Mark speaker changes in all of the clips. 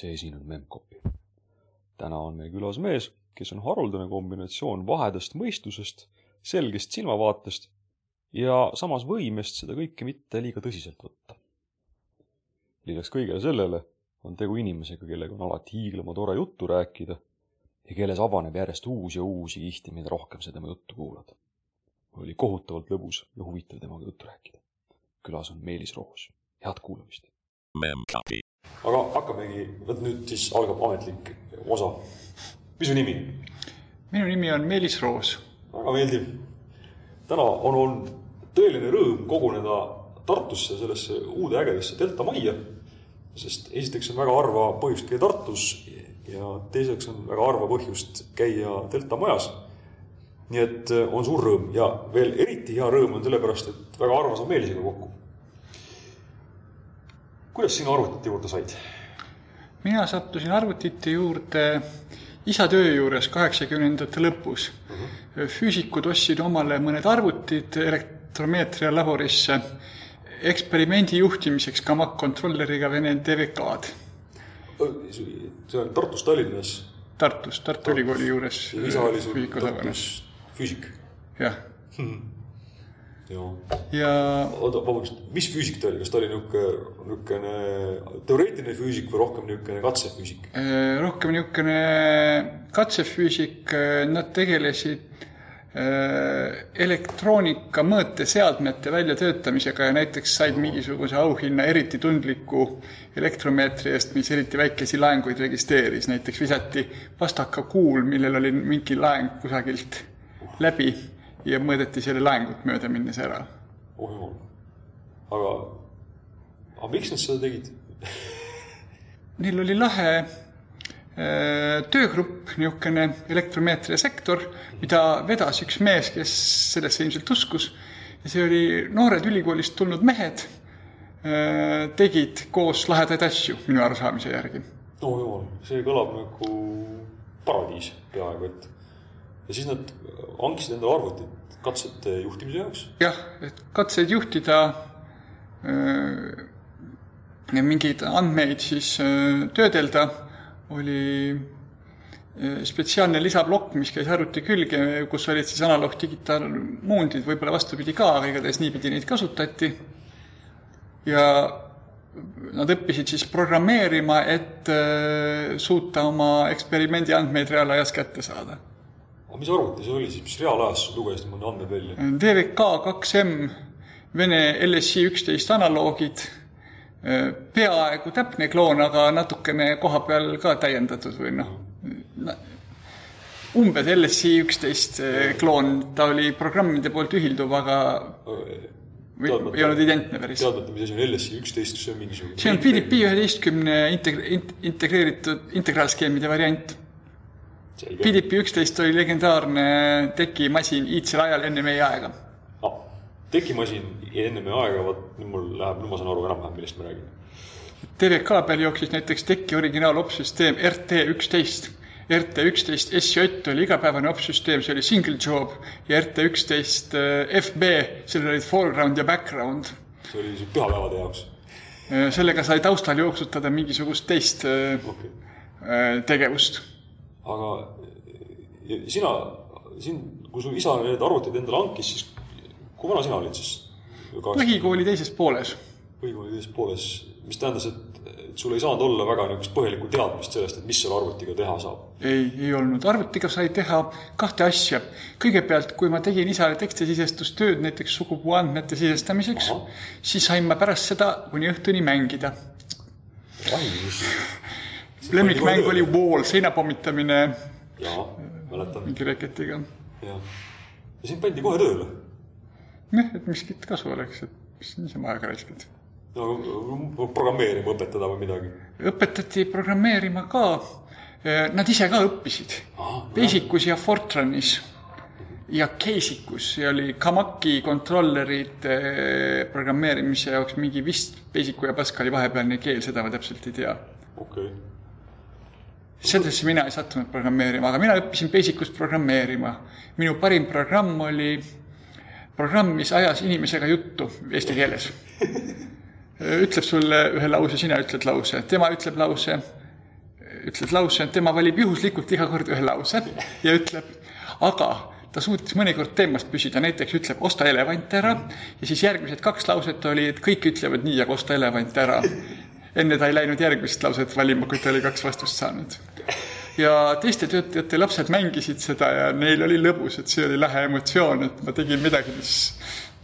Speaker 1: see siin on Memcpy. täna on meil külas mees, kes on haruldane kombinatsioon vahedast mõistusest, selgest silmavaatest ja samas võimest seda kõike mitte liiga tõsiselt võtta. lisaks kõigele sellele on tegu inimesega, kellega on alati hiiglama tore juttu rääkida ja kelles avaneb järjest uusi ja uusi kihti, mida rohkem sa tema juttu kuulad. oli kohutavalt lõbus ja huvitav temaga juttu rääkida. külas on Meelis Roos, head kuulamist!
Speaker 2: Memcpy.
Speaker 1: Aga hakkamegi, vot nüüd siis algab ametlik osa. mis su nimi?
Speaker 3: minu nimi on Meelis Roos.
Speaker 1: väga meeldiv. täna on olnud tõeline rõõm koguneda Tartusse sellesse uude ägedasse Delta majja, sest esiteks on väga harva põhjust käia Tartus ja teiseks on väga harva põhjust käia Delta majas. nii et äh, on suur rõõm ja veel eriti hea rõõm on sellepärast, et väga harva saab Meelisega kokku. Kuidas sina arvutite juurde said?
Speaker 3: mina sattusin arvutite juurde isa töö juures kaheksakümnendate lõpus uh. -huh. füüsikud ostsid omale mõned arvutid elektromeetria laborisse eksperimendi juhtimiseks kamakkontrolleriga Vene DVK-d.
Speaker 1: see on Tartus, Tallinnas?
Speaker 3: Tartus, Tartu Ülikooli juures.
Speaker 1: isa oli sul Tartus füüsik?
Speaker 3: jah
Speaker 1: hmm..
Speaker 3: Ja.
Speaker 1: oota, vabandust, mis füüsik ta oli, kas ta oli niisugune, niisugune teoreetiline füüsik või rohkem niisugune katsefüüsik?
Speaker 3: rohkem niisugune katsefüüsik, nad tegelesid elektroonika mõõteseadmete väljatöötamisega ja näiteks said mingisuguse auhinna eriti tundliku elektromeetri eest, mis eriti väikesi laenguid registreeris, näiteks visati pastakakuul, millel oli mingi laeng kusagilt läbi ja mõõdeti selle laengut mööda minnes ära.
Speaker 1: oh jumal, aga, aga miks nad seda tegid
Speaker 3: Neil oli lahe töögrupp, niisugune elektromeetria sektor, mida vedas üks mees, kes sellesse ilmselt uskus. ja see oli noored ülikoolist tulnud mehed, tegid koos lahedaid asju minu arusaamise järgi.
Speaker 1: no jumal, see kõlab nagu paradiis peaaegu, et ja siis nad hankisid endale arvutit katsete juhtimise jaoks?
Speaker 3: jah, et katseid juhtida, mingeid andmeid siis töödelda oli spetsiaalne lisaplokk, mis käis arvuti külge, kus olid siis analoog digitaalmuundid, võib-olla vastupidi ka, aga igatahes niipidi neid kasutati. ja nad õppisid siis programmeerima, et suuta oma eksperimendi andmeid reaalajas kätte saada.
Speaker 1: Aga mis arvuti see oli siis, mis reaalajas luges mõne andmed välja?
Speaker 3: DVK 2M, Vene LSI üksteist analoogid peaaegu täpne kloon, aga natukene koha peal ka täiendatud või noh, umbes LSI üksteist kloon, ta oli programmide poolt ühilduv, aga või, ei olnud identne päris.
Speaker 1: teadmata, mis asi on LSI üksteist, kas see on mingisugune?
Speaker 3: see on PDP üheteistkümne integ-, integreeritud integraalskeemide variant. PDP üksteist oli legendaarne tekimasin iidsel ajal enne meie aega
Speaker 1: tekimasin enne meie aega, vot nüüd mul läheb, nüüd ma saan aru enam-vähem, millest me räägime.
Speaker 3: TVK peal jooksis näiteks teki originaalopsüsteem RT üksteist. RT üksteist SJ oli igapäevane opsüsteem, see oli single job ja RT üksteist FB, sellel olid foreground ja background.
Speaker 1: see oli siis pühapäevade jaoks?
Speaker 3: sellega sai taustal jooksutada mingisugust teist okay. tegevust.
Speaker 1: Aga sina, siin, kui su isa need arvutid endale hankis, siis kui vana sina olid siis?
Speaker 3: põhikooli teises pooles.
Speaker 1: põhikooli teises pooles, mis tähendas, et, et sul ei saanud olla väga niisugust põhjalikku teadmist sellest, et mis selle arvutiga teha saab?
Speaker 3: ei, ei olnud. arvutiga sai teha kahte asja. kõigepealt, kui ma tegin isale tekstisisestustööd näiteks sugupuu andmete sisestamiseks, siis sain ma pärast seda kuni õhtuni mängida. Lemmikmäng oli Wall, seina pommitamine.
Speaker 1: jaa, mäletan.
Speaker 3: mingi reketiga.
Speaker 1: jah. ja sind pandi kohe tööle
Speaker 3: noh, et miskit kasu oleks, et mis niisama aega raiskad.
Speaker 1: no programmeerima õpetada või midagi?
Speaker 3: õpetati programmeerima ka. Nad ise ka õppisid ah,. Basicus ja Fortranis ja Casicus ja oli Kamaki kontrollerite programmeerimise jaoks mingi vist Basicu ja Pascali vahepealne keel, seda ma täpselt ei tea.
Speaker 1: okei okay.
Speaker 3: Sellesse mina ei sattunud programmeerima, aga mina õppisin Basicust programmeerima. minu parim programm oli programm, mis ajas inimesega juttu eesti keeles. ütleb sulle ühe lause, sina ütled lause, tema ütleb lause, ütled lause, tema valib juhuslikult iga kord ühe lause ja ütleb, aga ta suutis mõnikord teemast püsida, näiteks ütleb osta elevant ära ja siis järgmised kaks lauset oli, et kõik ütlevad nii, aga osta elevant ära. Enne ta ei läinud järgmist lauset valima, kui ta oli kaks vastust saanud. ja teiste töötajate lapsed mängisid seda ja neil oli lõbus, et see oli lahe emotsioon, et ma tegin midagi, mis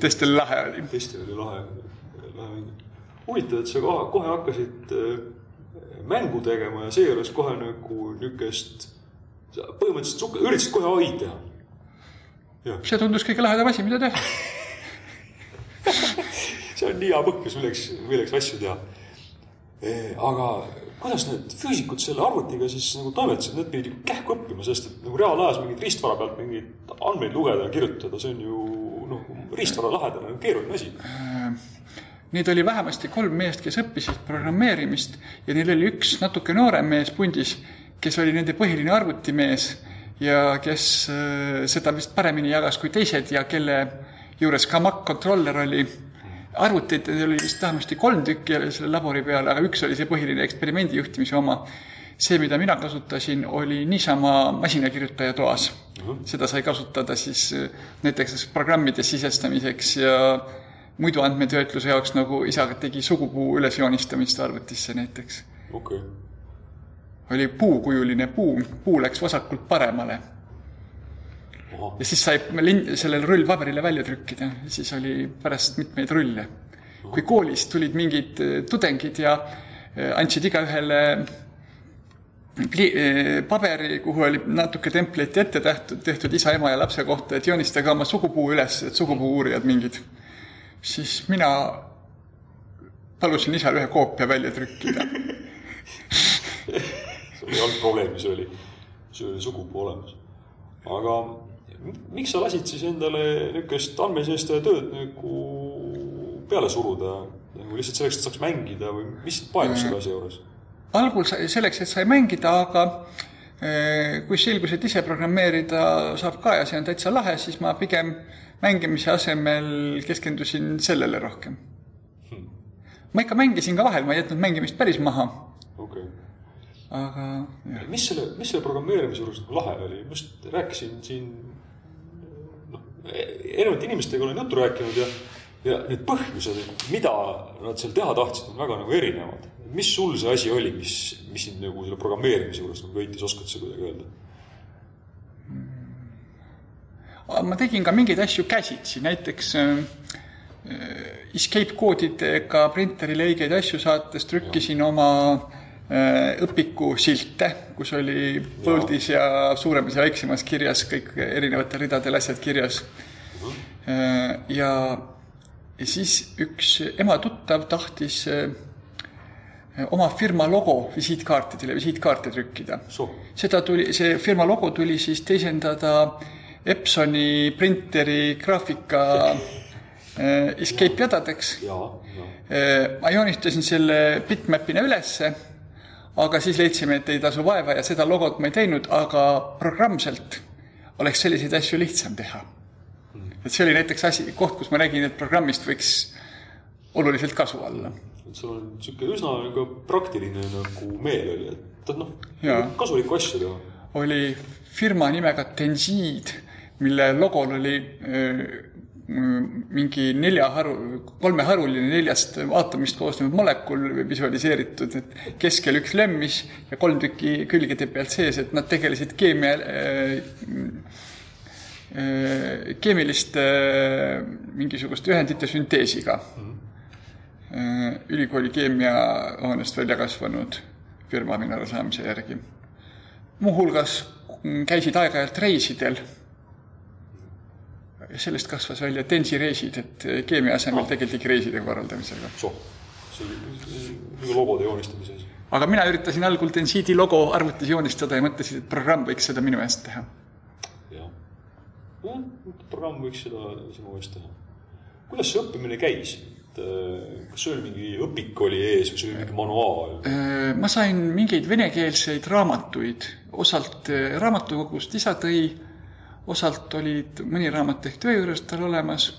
Speaker 3: teistel lahe oli.
Speaker 1: teistel oli lahe, lahe mäng. huvitav, et sa kohe, kohe hakkasid äh, mängu tegema ja seejuures kohe nagu niisugust, põhimõtteliselt üritasid kohe ai-d teha
Speaker 3: see tundus kõige lahedam asi, mida teha
Speaker 1: see on nii hea põhjus, milleks, milleks asju teha. Aga kuidas need füüsikud selle arvutiga siis nagu toimetasid, need pidid kähku õppima, sest et nagu reaalajas mingit riistvara pealt mingeid andmeid lugeda ja kirjutada, see on ju noh, riistvara lähedane keeruline asi.
Speaker 3: Neid oli vähemasti kolm meest, kes õppisid programmeerimist ja neil oli üks natuke noorem mees pundis, kes oli nende põhiline arvutimees ja kes äh, seda vist paremini jagas kui teised ja kelle juures ka Mac controller oli. Arvuteid oli vist vähemasti kolm tükki selle labori peal, aga üks oli see põhiline eksperimendi juhtimise oma. see, mida mina kasutasin, oli niisama masinakirjutaja toas uh. -huh. seda sai kasutada siis äh, näiteks programmide sisestamiseks ja muidu andmetöötluse jaoks, nagu isa tegi sugupuu ülesjoonistamist arvutisse näiteks.
Speaker 1: okei okay
Speaker 3: oli puukujuline puu, puu läks vasakult paremale. Ja siis sai linn, sellele rullpaberile välja trükkida, siis oli pärast mitmeid rulle. kui koolis tulid mingid äh, tudengid ja äh, andsid igaühele äh, paberi, kuhu oli natuke templeiti ette tehtud, tehtud isa, ema ja lapse kohta, et joonistage oma sugupuu üles, et sugupuu uurijad mingid. siis mina palusin isal ühe koopia välja trükkida
Speaker 1: ei olnud probleemi, see oli, see oli sugupuu olemas. aga miks sa lasid siis endale niisugust andmesisestaja tööd nagu peale suruda, nagu lihtsalt selleks, et saaks mängida või mis paelus selle asja juures?
Speaker 3: algul selleks, et sai mängida, aga eh, kui selgus, et ise programmeerida saab ka ja see on täitsa lahe, siis ma pigem mängimise asemel keskendusin sellele rohkem hmm.. ma ikka mängisin ka vahel, ma ei jätnud mängimist päris maha.
Speaker 1: okei okay
Speaker 3: aga
Speaker 1: jah. mis selle, mis selle programmeerimise juures nagu lahe oli, ma just rääkisin siin erinevate inimestega olen juttu rääkinud ja, ja need põhjused, mida nad seal teha tahtsid, on väga nagu erinevad. mis sul see asi oli, mis, mis sind nagu selle programmeerimise juures nagu köitis, oskad sa kuidagi öelda?
Speaker 3: ma tegin ka mingeid asju käsitsi, näiteks äh, escape koodidega printerile õigeid asju saates trükkisin ja. oma äh, Äh, õpiku silte, kus oli põldis ja suuremas ja väiksemas kirjas kõik erinevatel ridadel asjad kirjas. Äh, ja, ja siis üks ema tuttav tahtis äh, oma firma logo visiitkaartidele, visiitkaarte trükkida. seda tuli, see firma logo tuli siis teisendada Epsoni printeri graafika escape jadadeks. ma joonistasin selle bitmap'ina ülesse aga siis leidsime, et ei tasu vaeva ja seda logot ma ei teinud, aga programmselt oleks selliseid asju lihtsam teha. et see oli näiteks asi, koht, kus ma nägin, et programmist võiks oluliselt kasu olla.
Speaker 1: et sul on niisugune üsna nagu praktiline nagu meel oli, et noh, kasulikku asja teha.
Speaker 3: oli firma nimega Tensiid, mille logol oli öö, mingi neljaharu, kolmeharuline neljast aatomist koosnev molekul visualiseeritud, et keskel üks lemmis ja kolm tükki külgede pealt sees, et nad tegelesid keemia äh,, äh, keemiliste äh, mingisuguste ühendite sünteesiga mm. -hmm. ülikooli keemiahoonest välja kasvanud firma minu arusaamise järgi. muuhulgas käisid aeg-ajalt reisidel sellest kasvas välja tensireisid, et keemia asemel oh. tegeldigi reiside korraldamisega.
Speaker 1: see oli logode joonistamise asi.
Speaker 3: aga mina üritasin algul Tensiidi logo arvutis joonistada ja mõtlesin, et programm võiks seda minu eest teha.
Speaker 1: jah, programm võiks seda sinu eest teha. kuidas see õppimine käis? Äh, kas sul mingi õpik oli ees või sul oli mingi manuaal?
Speaker 3: Äh, ma sain mingeid venekeelseid raamatuid, osalt raamatukogust isa tõi osalt olid mõni raamat ehk töö juures tal olemas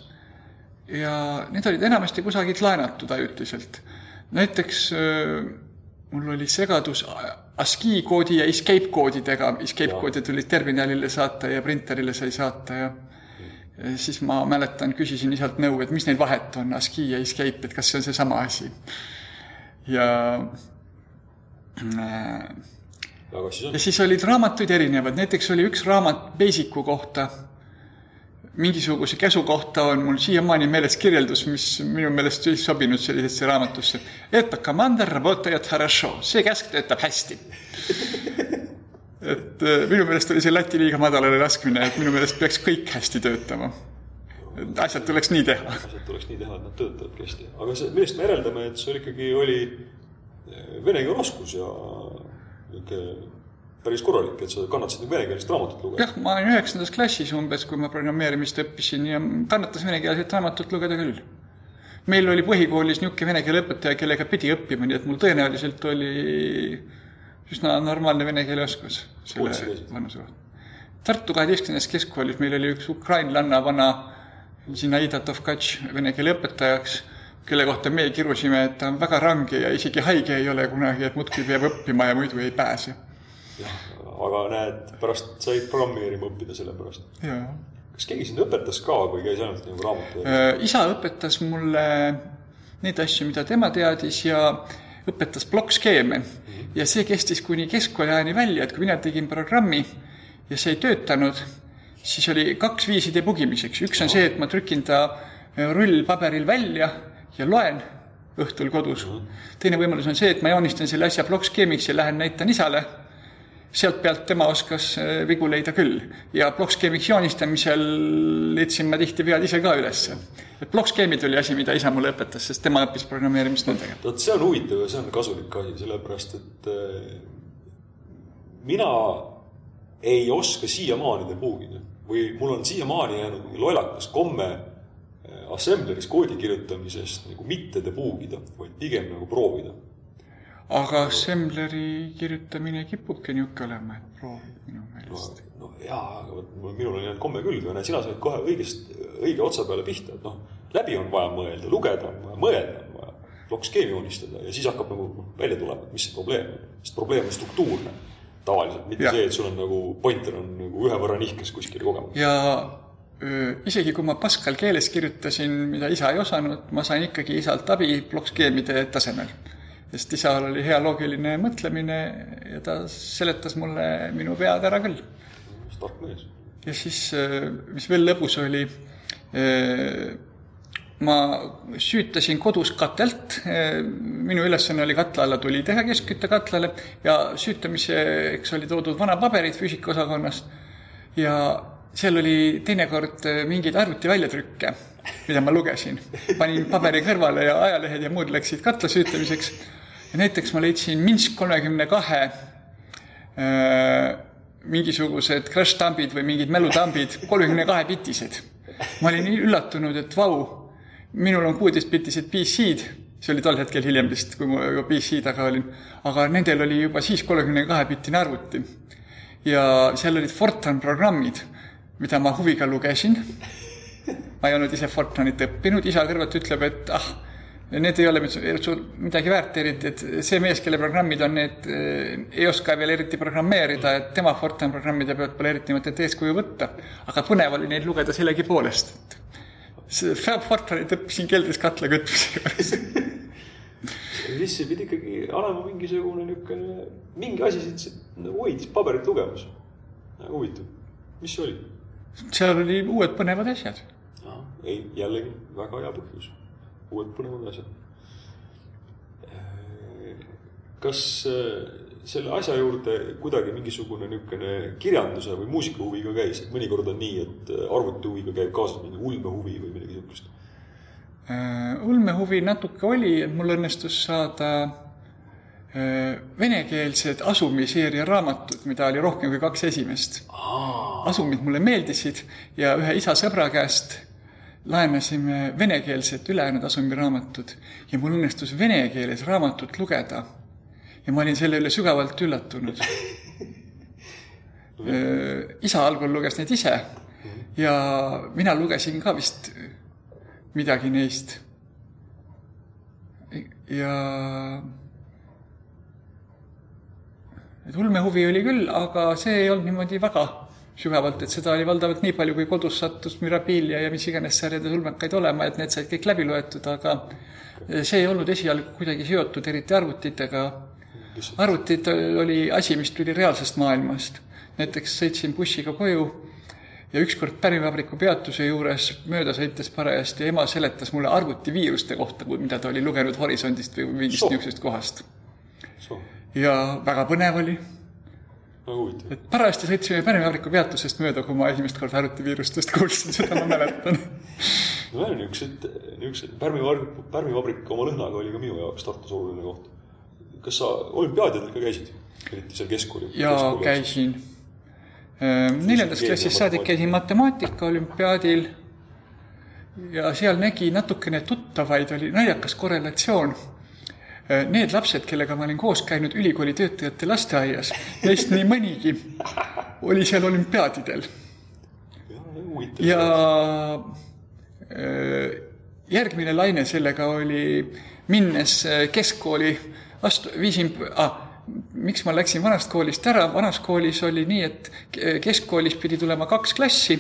Speaker 3: ja need olid enamasti kusagilt laenatud ajutiselt. näiteks mul oli segadus ASCII koodi ja escape koodidega, escape koodid tulid terminalile saata ja printerile sai saata ja siis ma mäletan, küsisin isalt nõu, et mis neil vahet on, ASCII ja escape, et kas see on seesama asi. ja äh, aga siis on... ja siis olid raamatuid erinevad, näiteks oli üks raamat Basicu kohta, mingisuguse käsu kohta on mul siiamaani meeles kirjeldus, mis minu meelest ei sobinud sellisesse raamatusse. et komander, see käsk töötab hästi et äh, minu meelest oli see lati liiga madalale laskmine, et minu meelest peaks kõik hästi töötama. et asjad tuleks nii teha.
Speaker 1: asjad tuleks nii teha, et nad töötavadki hästi. aga see, millest me järeldame, et sul ikkagi oli äh, vene keele oskus ja päris korralik, et sa kannatasid nagu venekeelset raamatut lugeda.
Speaker 3: jah, ma olin üheksandas klassis umbes, kui ma programmeerimist õppisin ja kannatas venekeelset raamatut lugeda küll. meil oli põhikoolis niisugune vene keele õpetaja, kellega pidi õppima, nii et mul tõenäoliselt oli üsna normaalne vene keele oskus selle vanuse kohta. Tartu kaheteistkümnendas keskkoolis meil oli üks ukrainlanna vana Zinaida Tovkatš vene keele õpetajaks, kelle kohta meie kirusime, et ta on väga range ja isegi haige ei ole kunagi, et muudkui peab õppima ja muidu ei pääse
Speaker 1: jah, aga näed, pärast said programmeerima õppida selle pärast. kas keegi sind õpetas ka või käis ainult nagu raamatu?
Speaker 3: Äh, isa õpetas mulle neid asju, mida tema teadis ja õpetas plokkskeeme mm. -hmm. ja see kestis kuni keskkooli ajani välja, et kui mina tegin programmi ja see ei töötanud, siis oli kaks viisi debugimiseks. üks on see, et ma trükin ta rullpaberil välja ja loen õhtul kodus. -hmm. teine võimalus on see, et ma joonistan selle asja plokkskeemiks ja lähen näitan isale sealt pealt tema oskas äh, vigu leida küll. ja plokkskeemiks joonistamisel leidsin ma tihti vead ise ka ülesse. et plokkskeemid oli asi, mida isa mulle õpetas, sest tema õppis programmeerimist nendega.
Speaker 1: vot see on huvitav ja see on kasulik asi, sellepärast et äh, mina ei oska siiamaani debugida või mul on siiamaani jäänud mingi lollakas komme assembleris koodi kirjutamisest nagu mitte debugida, vaid pigem nagu proovida
Speaker 3: aga assembleri kirjutamine kipubki niisugune olema, et proovid minu meelest.
Speaker 1: no, no jaa, aga minul on jäänud komme küll, aga näed, sina said kohe õigest, õige otsa peale pihta, et noh, läbi on vaja mõelda, lugeda on vaja, mõelda on vaja, plokkskeemi joonistada ja siis hakkab nagu välja tulema, et mis see probleem on. sest probleem on struktuurne tavaliselt, mitte ja. see, et sul on nagu pointer on nagu ühe võrra nihkes kuskil kogemata.
Speaker 3: ja isegi kui ma Pascal keeles kirjutasin, mida isa ei osanud, ma sain ikkagi isalt abi plokkskeemide tasemel. Sest isal oli hea loogiline mõtlemine ja ta seletas mulle minu vead ära küll.
Speaker 1: tark mees.
Speaker 3: ja siis, äh, mis veel lõbus oli, äh, ma süütasin kodus katelt, äh, minu ülesanne oli katla alla tuli teha keskkütte katlale. Ja süütamiseks oli toodud vanapaberid füüsikaosakonnast ja seal oli teinekord mingeid arvuti väljatrükke, mida ma lugesin. panin paberi kõrvale ja ajalehed ja muud läksid katla süütamiseks ja näiteks ma leidsin Minsk kolmekümne kahe äh, mingisugused crash tambid või mingid mälutambid, kolmekümne kahe bitised. ma olin nii üllatunud, et vau, minul on kuueteistbitised PC-d, see oli tol hetkel hiljem vist, kui ma juba PC taga olin, aga nendel oli juba siis kolmekümne kahe bitine arvuti. ja seal olid Fortran programmid, mida ma huviga lugesin. ma ei olnud ise Fortranit õppinud, isa kõrvalt ütleb, et ah need ei ole sul midagi väärt eriti, et see mees, kelle programmid on need, ei oska veel eriti programmeerida, et tema Fortran programmide pealt pole eriti mõtet eeskuju võtta. aga põnev oli neid lugeda sellegipoolest, Fortranit õppisin keldris katla kütmise juures
Speaker 1: siis see pidi ikkagi olema mingisugune niisugune, mingi asi sind hoidis paberit lugemas. huvitav, mis see oli?
Speaker 3: Seal oli uued põnevad asjad.
Speaker 1: ei, jällegi väga hea põhjus uued põnevad asjad. kas äh, selle asja juurde kuidagi mingisugune niisugune kirjanduse või muusika huvi ka käis, et mõnikord on nii, et äh, arvuti huviga käib kaasas mingi ulmehuvi või midagi niisugust?
Speaker 3: Äh, ulmehuvi natuke oli, mul õnnestus saada venekeelsed asumiseeria raamatud, mida oli rohkem kui kaks esimest. asumid mulle meeldisid ja ühe isa sõbra käest laenasime venekeelset ülejäänud Asumi raamatut ja mul õnnestus vene keeles raamatut lugeda. ja ma olin selle üle sügavalt üllatunud isa algul luges neid ise ja mina lugesin ka vist midagi neist. ja et ulmehuvi oli küll, aga see ei olnud niimoodi väga sügavalt, et seda oli valdavalt nii palju, kui kodus sattus Mirabilia ja mis iganes sarjades ulmekaid olema, et need said kõik läbi loetud, aga see ei olnud esialgu kuidagi seotud eriti arvutitega. arvutid oli asi, mis tuli reaalsest maailmast. näiteks sõitsin bussiga koju ja ükskord pärivabriku peatuse juures mööda sõites parajasti ema seletas mulle arvutiviiruste kohta, mida ta oli lugenud Horisondist või mingist niisugusest kohast. Ja väga põnev oli. Et parajasti sõitsime pärivabriku peatusest mööda, kui ma esimest korda arvutiviirustest kuulsin, seda ma mäletan.
Speaker 1: No jah, niisugused, niisugused pärmivabrik, pärmivabrik oma lõhnaga oli ka minu jaoks Tartus oluline koht. kas sa olümpiaadidel ka käisid, eriti seal keskkooli?
Speaker 3: jaa, käisin. Ehm, neljandast klassist saadik käisin matemaatika olümpiaadil. Ja seal nägi natukene tuttavaid, oli naljakas korrelatsioon need lapsed, kellega ma olin koos käinud ülikooli töötajate lasteaias, neist nii mõnigi oli seal olümpiaadidel. ja äh, järgmine laine sellega oli, minnes äh, keskkooli vastu, viisin ah,, miks ma läksin vanast koolist ära, vanas koolis oli nii, et keskkoolis pidi tulema kaks klassi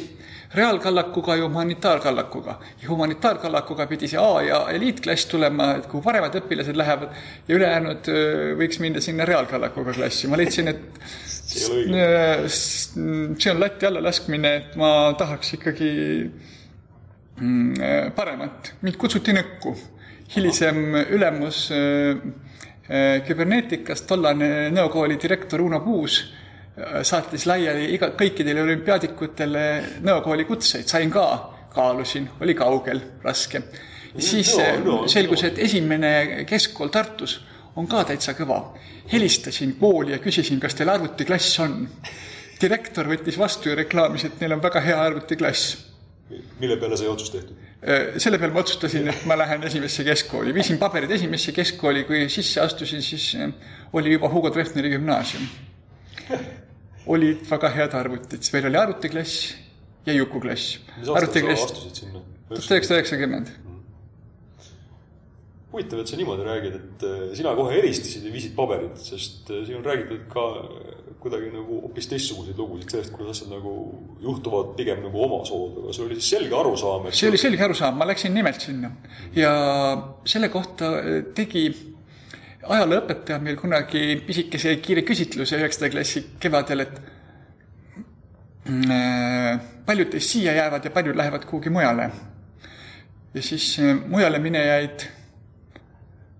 Speaker 3: reaalkallakuga ja humanitaarkallakuga. ja humanitaarkallakuga pidi see A ja eliitklass tulema, et kuhu paremad õpilased lähevad ja ülejäänud võiks minna sinna reaalkallakuga klassi. ma leidsin, et see on lati alla laskmine, et ma tahaks ikkagi mm, paremat. mind kutsuti nõkku. hilisem ülemus küberneetikas, tollane nõukooli direktor Uno Puus saatis laiali iga, kõikidele olümpiaadikutele nõukooli kutseid, sain ka, kaalusin, oli kaugel, raske. siis no, no, selgus, et esimene keskkool Tartus on ka täitsa kõva. helistasin kooli ja küsisin, kas teil arvutiklass on. direktor võttis vastu ja reklaamis, et neil on väga hea arvutiklass.
Speaker 1: mille peale sai otsus tehtud?
Speaker 3: Selle peale ma otsustasin, et ma lähen esimesse keskkooli, viisin paberid esimesse keskkooli, kui sisse astusin, siis oli juba Hugo Treffneri gümnaasium olid väga head arvutid, siis meil oli arvutiklass ja Juku-klass.
Speaker 1: mis aastal sa astusid sinna?
Speaker 3: tuhat üheksasada üheksakümmend.
Speaker 1: Huvitav, et sa niimoodi räägid, et äh, sina kohe helistasid ja viisid paberid, sest äh, siin on räägitud ka kuidagi nagu hoopis teistsuguseid lugusid sellest, kuidas asjad nagu juhtuvad pigem nagu oma soovdega. sul oli siis selge arusaam, et
Speaker 3: see oli selge arusaam, ma läksin nimelt sinna ja selle kohta äh, tegi ajalooõpetaja meil kunagi pisikese kiire küsitluse üheksanda klassi kevadel, et mm, äh, paljud teist siia jäävad ja paljud lähevad kuhugi mujale. ja siis äh, mujale minejaid, äh,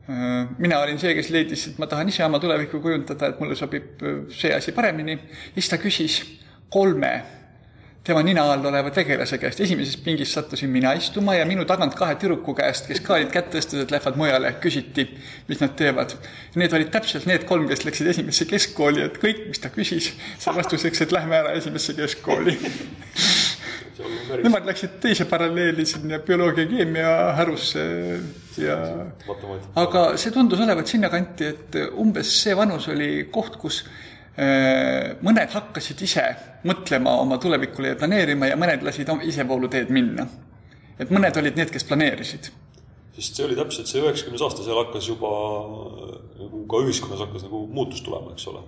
Speaker 3: mina olin see, kes leidis, et ma tahan ise oma tulevikku kujundada, et mulle sobib see asi paremini, siis ta küsis kolme tema nina all oleva tegelase käest. esimeses pingis sattusin mina istuma ja minu tagant kahe tüdruku käest, kes ka olid kätt tõstnud, et lähevad mujale, küsiti, mis nad teevad. Need olid täpselt need kolm, kes läksid esimesse keskkooli, et kõik, mis ta küsis, sai vastuseks, et lähme ära esimesse keskkooli Nemad läksid teise paralleeli sinna bioloogia-keemia harusse ja aga see tundus olevat sinnakanti, et umbes see vanus oli koht, kus Äh, mõned hakkasid ise mõtlema oma tulevikule ja planeerima ja mõned lasid isevoolu teed minna. et mõned olid need, kes planeerisid.
Speaker 1: sest see oli täpselt see üheksakümnes aasta, seal hakkas juba nagu ka ühiskonnas hakkas nagu muutus tulema, eks ole?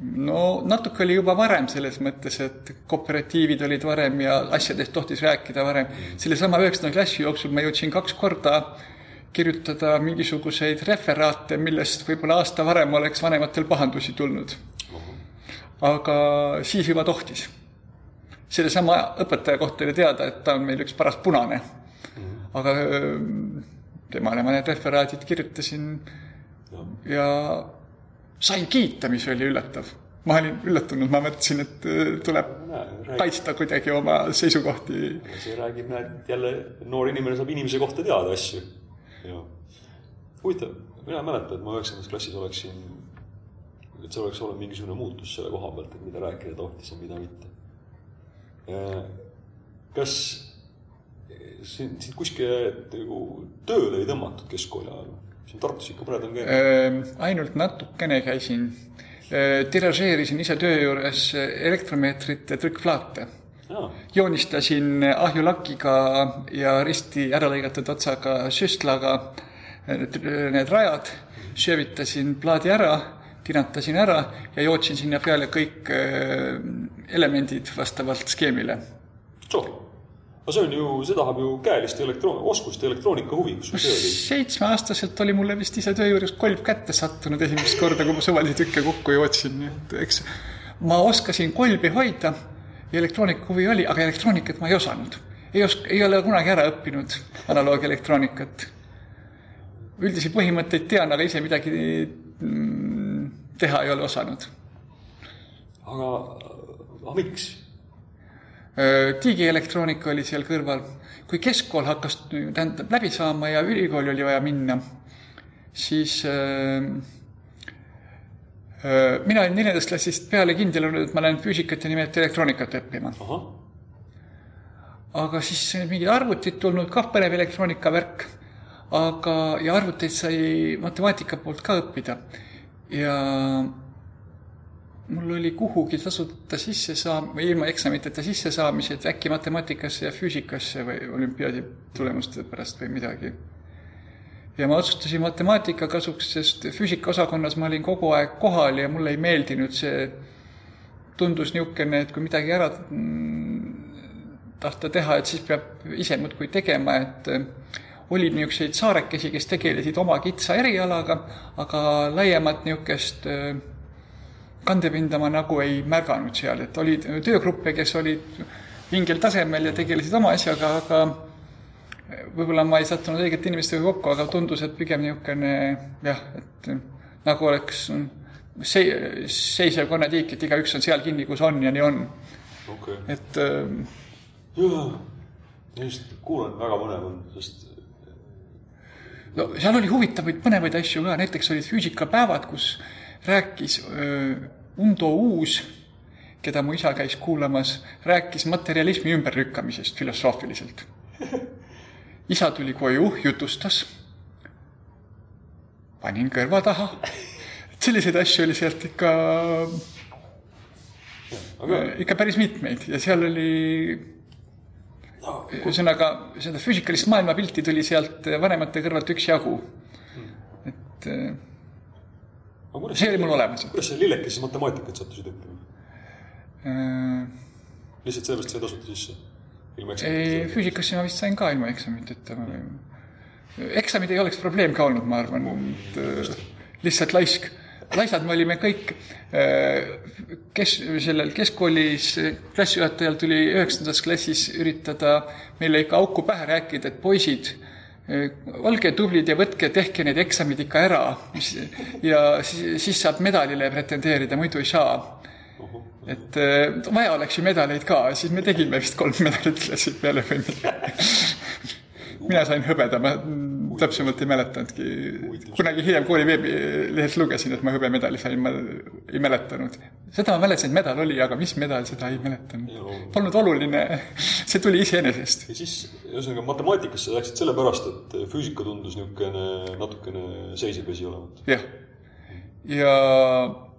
Speaker 3: No natuke oli juba varem selles mõttes, et kooperatiivid olid varem ja asjadest tohtis rääkida varem. sellesama üheksanda klassi jooksul ma jõudsin kaks korda kirjutada mingisuguseid referaate, millest võib-olla aasta varem oleks vanematel pahandusi tulnud. aga siis juba tohtis. sellesama õpetaja kohta oli teada, et ta on meil üks paras punane. aga temale ma need referaadid kirjutasin ja sain kiita, mis oli üllatav. ma olin üllatunud, ma mõtlesin, et tuleb kaitsta kuidagi oma seisukohti.
Speaker 1: see räägib, näed, jälle noor inimene saab inimese kohta teada asju huvitav, mina ei mäleta, et ma üheksandas klassis oleksin, et see oleks olnud mingisugune muutus selle koha pealt, et mida rääkida tohtis ja mida mitte. kas sind, sind kuskile nagu tööle ei tõmmatud keskkooli ajal? Siin Tartus ikka mõned on käinud
Speaker 3: äh,. ainult natukene käisin äh,. tiražeerisin ise töö juures elektromeetrit ja trükkplaate joonistasin ahjulakiga ja risti ära lõigatud otsaga süstlaga need rajad, söövitasin plaadi ära, tinatasin ära ja jootsin sinna peale kõik äh, elemendid vastavalt skeemile.
Speaker 1: No see on ju, see tahab ju käelist elektroon-, oskust ja elektroonika huvi, kus sul see oli?
Speaker 3: seitsmeaastaselt oli mulle vist ise töö juures kolb kätte sattunud esimest korda, kui ma suvalisi tükke kokku jootsin, nii et eks ma oskasin kolbi hoida ja elektroonika huvi oli, aga elektroonikat ma ei osanud. ei oska, ei ole kunagi ära õppinud analoogelektroonikat. üldisi põhimõtteid tean, aga ise midagi mm, teha ei ole osanud.
Speaker 1: aga, aga miks?
Speaker 3: Digielektroonika oli seal kõrval. kui keskkool hakkas, tähendab, läbi saama ja ülikooli oli vaja minna, siis äh, mina olin neljandast klassist peale kindel olnud, et ma lähen füüsikat ja nimelt elektroonikat õppima. aga siis mingid arvutid tulnud, kah põnev elektroonika värk, aga, ja arvuteid sai matemaatika poolt ka õppida. ja mul oli kuhugi tasuta sisse saam- või ilma eksamiteta sissesaamised äkki matemaatikasse ja füüsikasse või olümpiaadi tulemuste pärast või midagi. Ja ma otsustasin matemaatika kasuks, sest füüsikaosakonnas ma olin kogu aeg kohal ja mulle ei meeldinud see, tundus niisugune, et kui midagi ära mm, tahta teha, et siis peab ise muudkui tegema, et äh, oli niisuguseid saarekesi, kes tegelesid oma kitsa erialaga, aga laiemat niisugust äh, kandepinda ma nagu ei märganud seal, et oli töögruppe, kes olid mingil tasemel ja tegelesid oma asjaga, aga võib-olla ma ei sattunud õigete inimestega kokku, aga tundus, et pigem niisugune jah, et nagu oleks see, seisev konnatiik, et igaüks on seal kinni, kus on ja nii on
Speaker 1: okay..
Speaker 3: et äh,.
Speaker 1: jaa, just kuulan, väga põnev on, sest.
Speaker 3: no seal oli huvitavaid põnevaid asju ka, näiteks olid füüsikapäevad, kus rääkis Undo Uus, keda mu isa käis kuulamas, rääkis materjalismi ümberlükkamisest filosoofiliselt isa tuli koju, jutustas. panin kõrva taha. selliseid asju oli sealt ikka aga..., ikka päris mitmeid ja seal oli ühesõnaga, seda füüsikalist maailmapilti tuli sealt vanemate kõrvalt üksjagu. et see oli mul olemas.
Speaker 1: kuidas sa lillekesi matemaatikat sattusid õppima äh...? lihtsalt sellepärast sai tasuta sisse?
Speaker 3: ei, füüsikasse ma vist sain ka ilma eksamiteta. eksamid ei oleks probleem ka olnud, ma arvan, äh, lihtsalt laisk. laisad me olime kõik, äh, kes sellel keskkoolis klassijuhatajal tuli üheksandas klassis üritada meile ikka auku pähe rääkida, et poisid, olge tublid ja võtke, tehke need eksamid ikka ära, ja siis, siis saab medalile pretendeerida, muidu ei saa. Et äh, vaja oleks ju medaleid ka, siis me tegime vist kolm medalit klassi peale või midagi. mina sain hõbeda, ma täpsemalt ei mäletanudki. kunagi hiljem kooli veebilehelt lugesin, et ma hõbemedali sain, ma ei mäletanud. seda ma mäletasin, et medal oli, aga mis medal, seda ei mäletanud. Polnud oluline, see tuli iseenesest.
Speaker 1: ja siis, ühesõnaga matemaatikasse läksid sellepärast, et füüsika tundus niisugune natukene seisev vesi olevat.
Speaker 3: jah, ja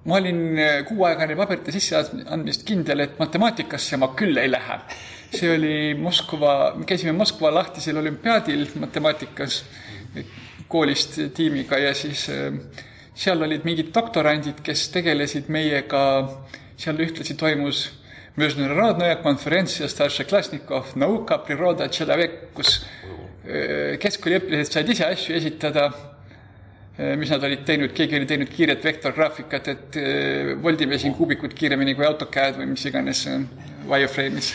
Speaker 3: ma olin kuuaegane paberite sisseandmist kindel, et matemaatikasse ma küll ei lähe. see oli Moskva, me käisime Moskva lahtisel olümpiaadil matemaatikas koolist tiimiga ja siis eh, seal olid mingid doktorandid, kes tegelesid meiega, seal ühtlasi toimus Международная конференция старшеклассников наука, природа, человек, kus eh, keskkooliõpilased said ise asju esitada Eh, mis nad olid teinud, keegi oli teinud kiiret vektorgraafikat, et eh, voldime siin kuubikut kiiremini kui AutoCAD või mis iganes wireframe'is.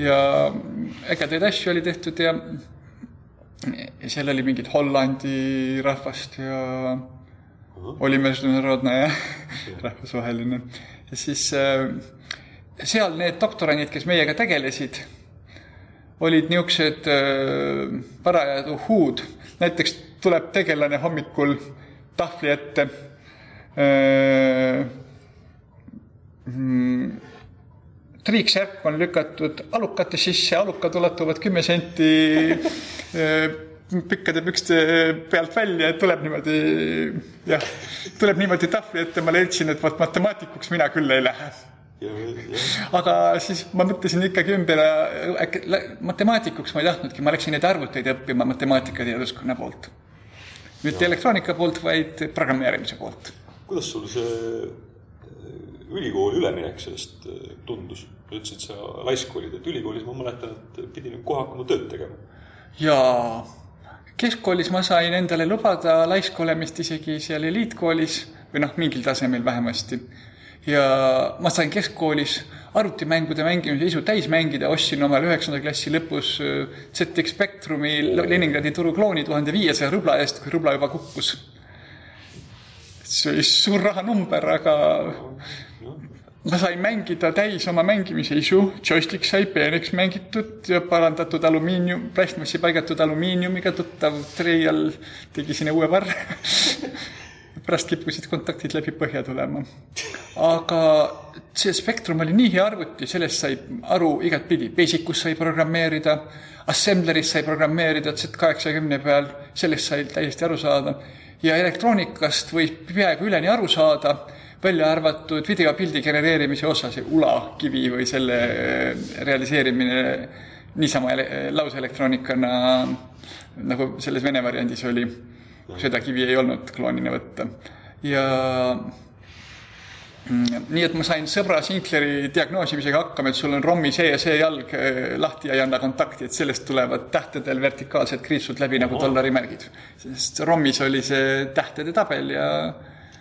Speaker 3: ja ägedaid asju oli tehtud ja, ja seal oli mingit Hollandi rahvast ja uh -huh. oli meelsusnarodne jah rahvusvaheline. ja siis äh, seal need doktorandid, kes meiega tegelesid, olid niisugused äh, parajad uhhuud, näiteks tuleb tegelane hommikul tahvli ette äh, mm, triiksärk on lükatud alukate sisse, alukad ulatuvad kümme senti pikkade pükste pealt välja, et tuleb niimoodi, jah, tuleb niimoodi tahvli ette, ma leidsin, et vot matemaatikuks mina küll ei lähe. aga siis ma mõtlesin ikkagi ümber, äkki matemaatikuks ma ei tahtnudki, ma läksin neid arvuteid õppima matemaatikateaduskonna poolt. mitte elektroonika poolt, vaid programmeerimise poolt.
Speaker 1: kuidas sul see ülikooli üleminek sellest äh, tundus? sa ütlesid, sa laisk olid, et ülikoolis ma mäletan, et pidi nüüd kohe hakkama tööd tegema.
Speaker 3: jaa, keskkoolis ma sain endale lubada laisk olemist isegi seal eliitkoolis või noh, mingil tasemel vähemasti ja ma sain keskkoolis arvutimängude mängimise isu täis mängida, ostsin omale üheksanda klassi lõpus äh, ZX Spectrumi Leningradi turu klooni tuhande viiesaja rubla eest, kui rubla juba kukkus. see oli suur rahanumber, aga ma sain mängida täis oma mängimise isu, joystick sai peeneks mängitud ja parandatud alumiinium, plastmassi paigatud alumiiniumiga, tuttav Treial tegi sinna uue varre. Pärast kippusid kontaktid läbi põhja tulema. aga see Spectrum oli nii hea arvuti, sellest sai aru igatpidi, Basicus sai programmeerida, Assembleris sai programmeerida Z80 peal, sellest sai täiesti aru saada. Ja elektroonikast võib peaaegu üleni aru saada, välja arvatud videopildi genereerimise osa, see ULA kivi või selle realiseerimine niisama lauseelektroonikana, nagu selles vene variandis oli seda kivi ei olnud kloonina võtta. ja mm, nii et ma sain sõbra Sinkleri diagnoosimisega hakkama, et sul on ROM-i see ja see jalg eh, lahti ja ei anna kontakti, et sellest tulevad tähtedel vertikaalsed kriipsud läbi nagu dollarimärgid. sest ROM-is oli see tähtede tabel ja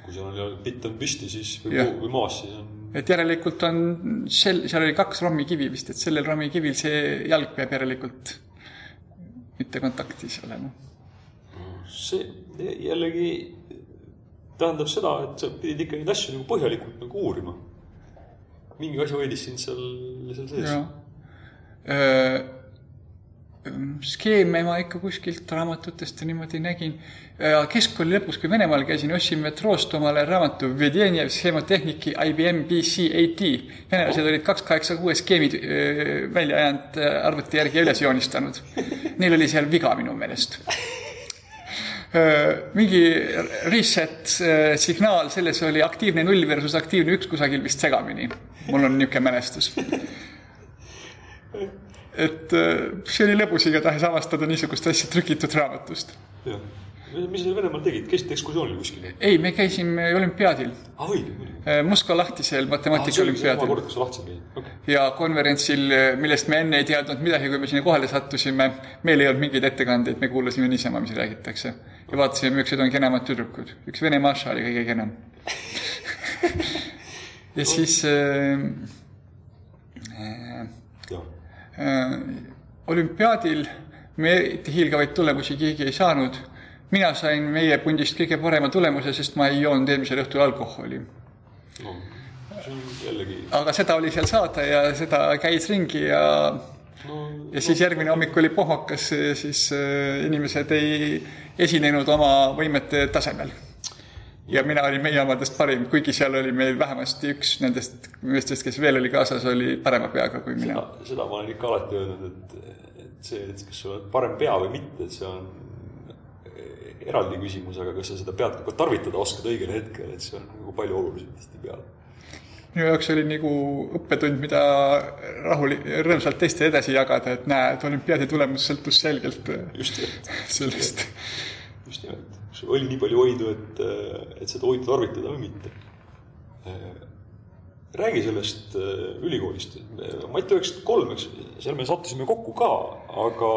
Speaker 1: kui seal on bitt on püsti, siis või, või maas, siis on
Speaker 3: et järelikult on sel, seal oli kaks ROM-i kivi vist, et sellel ROM-i kivil see jalg peab järelikult mitte kontaktis olema
Speaker 1: see jällegi tähendab seda, et sa pidid ikka neid asju nagu põhjalikult nagu uurima. mingi asi hoidis sind seal, seal sees.
Speaker 3: Äh, skeeme ma ikka kuskilt raamatutest ja niimoodi nägin. keskkooli lõpus, kui Venemaal käisin, ostsin metroost omale raamatu Vedenjev skeemotehniki IBM PC-AT. venelased olid kaks kaheksa kuue skeemid äh, välja ajanud äh, arvuti järgi ja üles joonistanud. Neil oli seal viga minu meelest Äh, mingi reset äh, signaal, selles oli aktiivne null versus aktiivne üks kusagil vist segamini. mul on niisugune mälestus. Et äh, see oli lõbus igatahes avastada niisugust asja trükitud raamatust.
Speaker 1: jah mis sa Venemaal tegid, käisite ekskursioonil kuskil?
Speaker 3: ei, me käisime olümpiaadil
Speaker 1: ah,.
Speaker 3: Moskva lahtisel ah, olümpiaadil.
Speaker 1: kord, kus sa lahtisel käisid okay..
Speaker 3: ja konverentsil, millest me enne ei teadnud midagi, kui me sinna kohale sattusime, meil ei olnud mingeid ettekandeid, me kuulasime niisama, mis räägitakse ja vaatasime, millised on kenemad tüdrukud. üks Vene Maša oli kõige kenem ja siis äh, äh, olümpiaadil me eriti hiilgavaid tulemusi keegi ei saanud. mina sain meie pundist kõige parema tulemuse, sest ma ei joonud eelmisel õhtul alkoholi
Speaker 1: no,. Jällegi...
Speaker 3: aga seda oli seal saada ja seda käis ringi ja no, ja siis järgmine hommik oli pohmakas, siis äh, inimesed ei esinenud oma võimete tasemel. Ja mina olin meie omadest parim, kuigi seal oli meil vähemasti üks nendest meestest, kes veel oli kaasas, oli parema peaga kui mina.
Speaker 1: seda ma olen ikka alati öelnud, et, et see, et kas sul on parem pea või mitte, et see on eraldi küsimus, aga kas sa seda pead ka tarvitada oskad õigel hetkel, et see on nagu palju olulisem tihtipeale
Speaker 3: minu jaoks oli nagu õppetund, mida rahul, rõõmsalt teistele edasi jagada, et näe, et olümpiaadi tulemus sõltus selgelt
Speaker 1: just
Speaker 3: sellest.
Speaker 1: just nimelt, sul oli nii palju oidu, et, et seda oidu tarvitada või mitte. räägi sellest ülikoolist, Mati üheksakümmend kolm, eks, seal me sattusime kokku ka, aga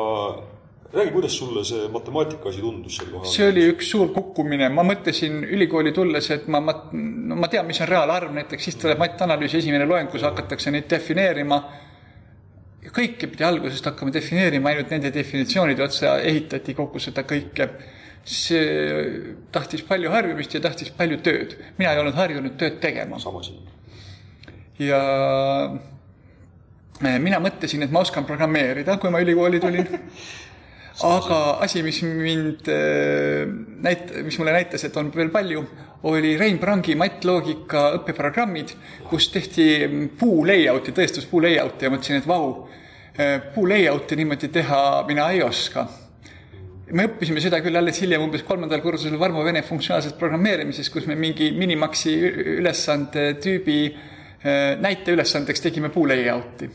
Speaker 1: räägi, kuidas sulle see matemaatika asi tundus sel kohal?
Speaker 3: see oli üks suur kukkumine, ma mõtlesin ülikooli tulles, et ma, ma, no ma tean, mis on reaalarv, näiteks siis tuleb matanalüüsi esimene loeng, kus hakatakse neid defineerima. kõike pidi algusest hakkama defineerima, ainult nende definitsioonide otsa ehitati kogu seda kõike. See tahtis palju harjumist ja tahtis palju tööd. mina ei olnud harjunud tööd tegema.
Speaker 1: sama siin.
Speaker 3: ja mina mõtlesin, et ma oskan programmeerida, kui ma ülikooli tulin aga asi, mis mind äh, näit-, mis mulle näitas, et on veel palju, oli Rein Prangi mattloogika õppeprogrammid, kus tehti puu layout'i, tõestuspuu layout'i ja mõtlesin, et vau, äh, puu layout'i niimoodi teha mina ei oska. Me õppisime seda küll alles hiljem, umbes kolmandal kursusel Varmo Vene funktsionaalses programmeerimises, kus me mingi Minimaxi ülesande tüübi näiteülesandeks tegime puu layout'i.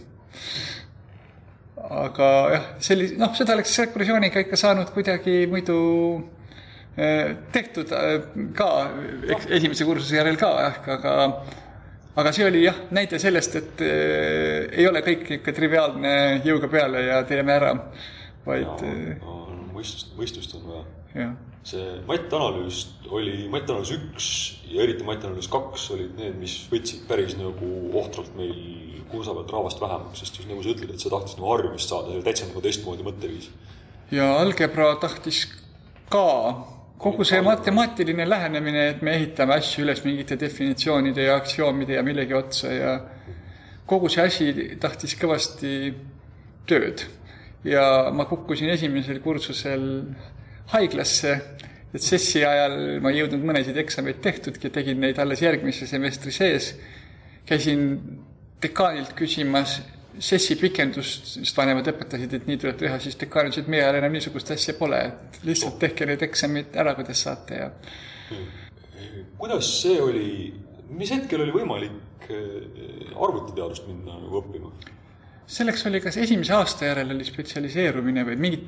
Speaker 3: aga jah, sellise, noh, seda oleks rekursiooniga ikka saanud kuidagi muidu tehtud ka esimese kursuse järel ka aga aga see oli jah, näide sellest, et äh, ei ole kõik ikka triviaalne jõuga peale ja teeme ära, vaid.
Speaker 1: No, mõistust, mõistust on vaja. see matanalüüs oli, matanalüüs üks ja eriti matanalüüs kaks olid need, mis võtsid päris nagu ohtralt meil kursa pealt rahvast vähemaks, sest just nagu sa ütled, et sa tahtsid nagu harjumist saada, see oli täitsa nagu teistmoodi mõtteviis.
Speaker 3: ja algebra tahtis ka kogu see matemaatiline lähenemine, et me ehitame asju üles mingite definitsioonide ja aktsioomide ja millegi otsa ja kogu see asi tahtis kõvasti tööd. Ja ma kukkusin esimesel kursusel haiglasse, et sessi ajal ma ei jõudnud mõnesid eksameid tehtudki, tegin neid alles järgmise semestri sees. käisin dekaanilt küsimas sessi pikendust, sest vanemad õpetasid, et nii tuleb teha, siis dekaan ütles, et meie ajal enam niisugust asja pole, et lihtsalt tehke need eksamid ära, kuidas saate ja.
Speaker 1: kuidas see oli, mis hetkel oli võimalik eh, arvutiteadust minna nagu õppima?
Speaker 3: Selleks oli kas esimese aasta järel oli spetsialiseerumine või mingid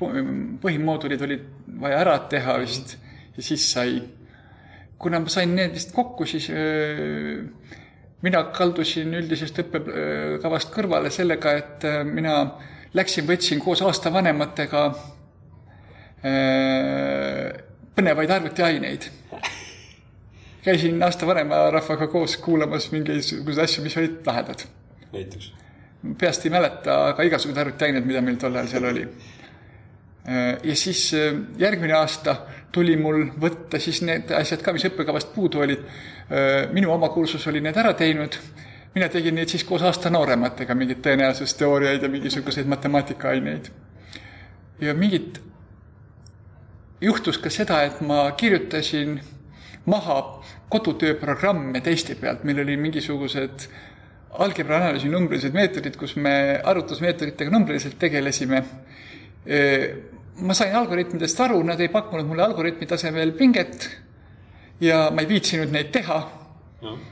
Speaker 3: põhimoodulid olid vaja ära teha vist ja siis sai. kuna ma sain need vist kokku, siis öö, mina kaldusin üldisest õppekavast kõrvale sellega, et mina läksin, võtsin koos aastavanematega äh, põnevaid arvutiaineid. käisin aastavanema rahvaga koos kuulamas mingisuguseid asju, mis olid lahedad.
Speaker 1: näiteks?
Speaker 3: Peast ei mäleta, aga igasugused arvutiained, mida meil tol ajal seal oli. Äh, ja siis järgmine aasta tuli mul võtta siis need asjad ka, mis õppekavast puudu olid. minu oma kursus oli need ära teinud, mina tegin neid siis koos aasta noorematega, mingeid tõenäosusteooriaid ja mingisuguseid matemaatikaaineid. ja mingid, juhtus ka seda, et ma kirjutasin maha kodutööprogramme teiste pealt, meil oli mingisugused algebra analüüsi numbrilised meetodid, kus me arvutusmeetoditega numbriliselt tegelesime ma sain algoritmidest aru, nad ei pakkunud mulle algoritmi tasemel pinget ja ma ei viitsinud neid teha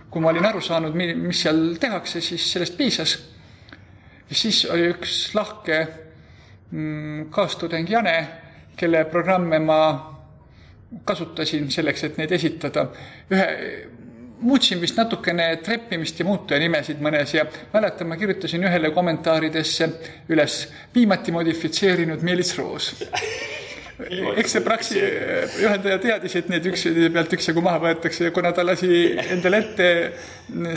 Speaker 3: kui ma olin aru saanud, mis seal tehakse, siis sellest piisas. ja siis oli üks lahke mm, kaastudeng Jane, kelle programme ma kasutasin selleks, et neid esitada. ühe muutsin vist natukene treppimist ja muutuja nimesid mõnes ja mäletan, ma kirjutasin ühele kommentaaridesse üles viimati modifitseerinud Meelis Roos eks see praksi juhendaja teadis, et need üksteise pealt üksjagu maha võetakse ja kuna ta lasi endale ette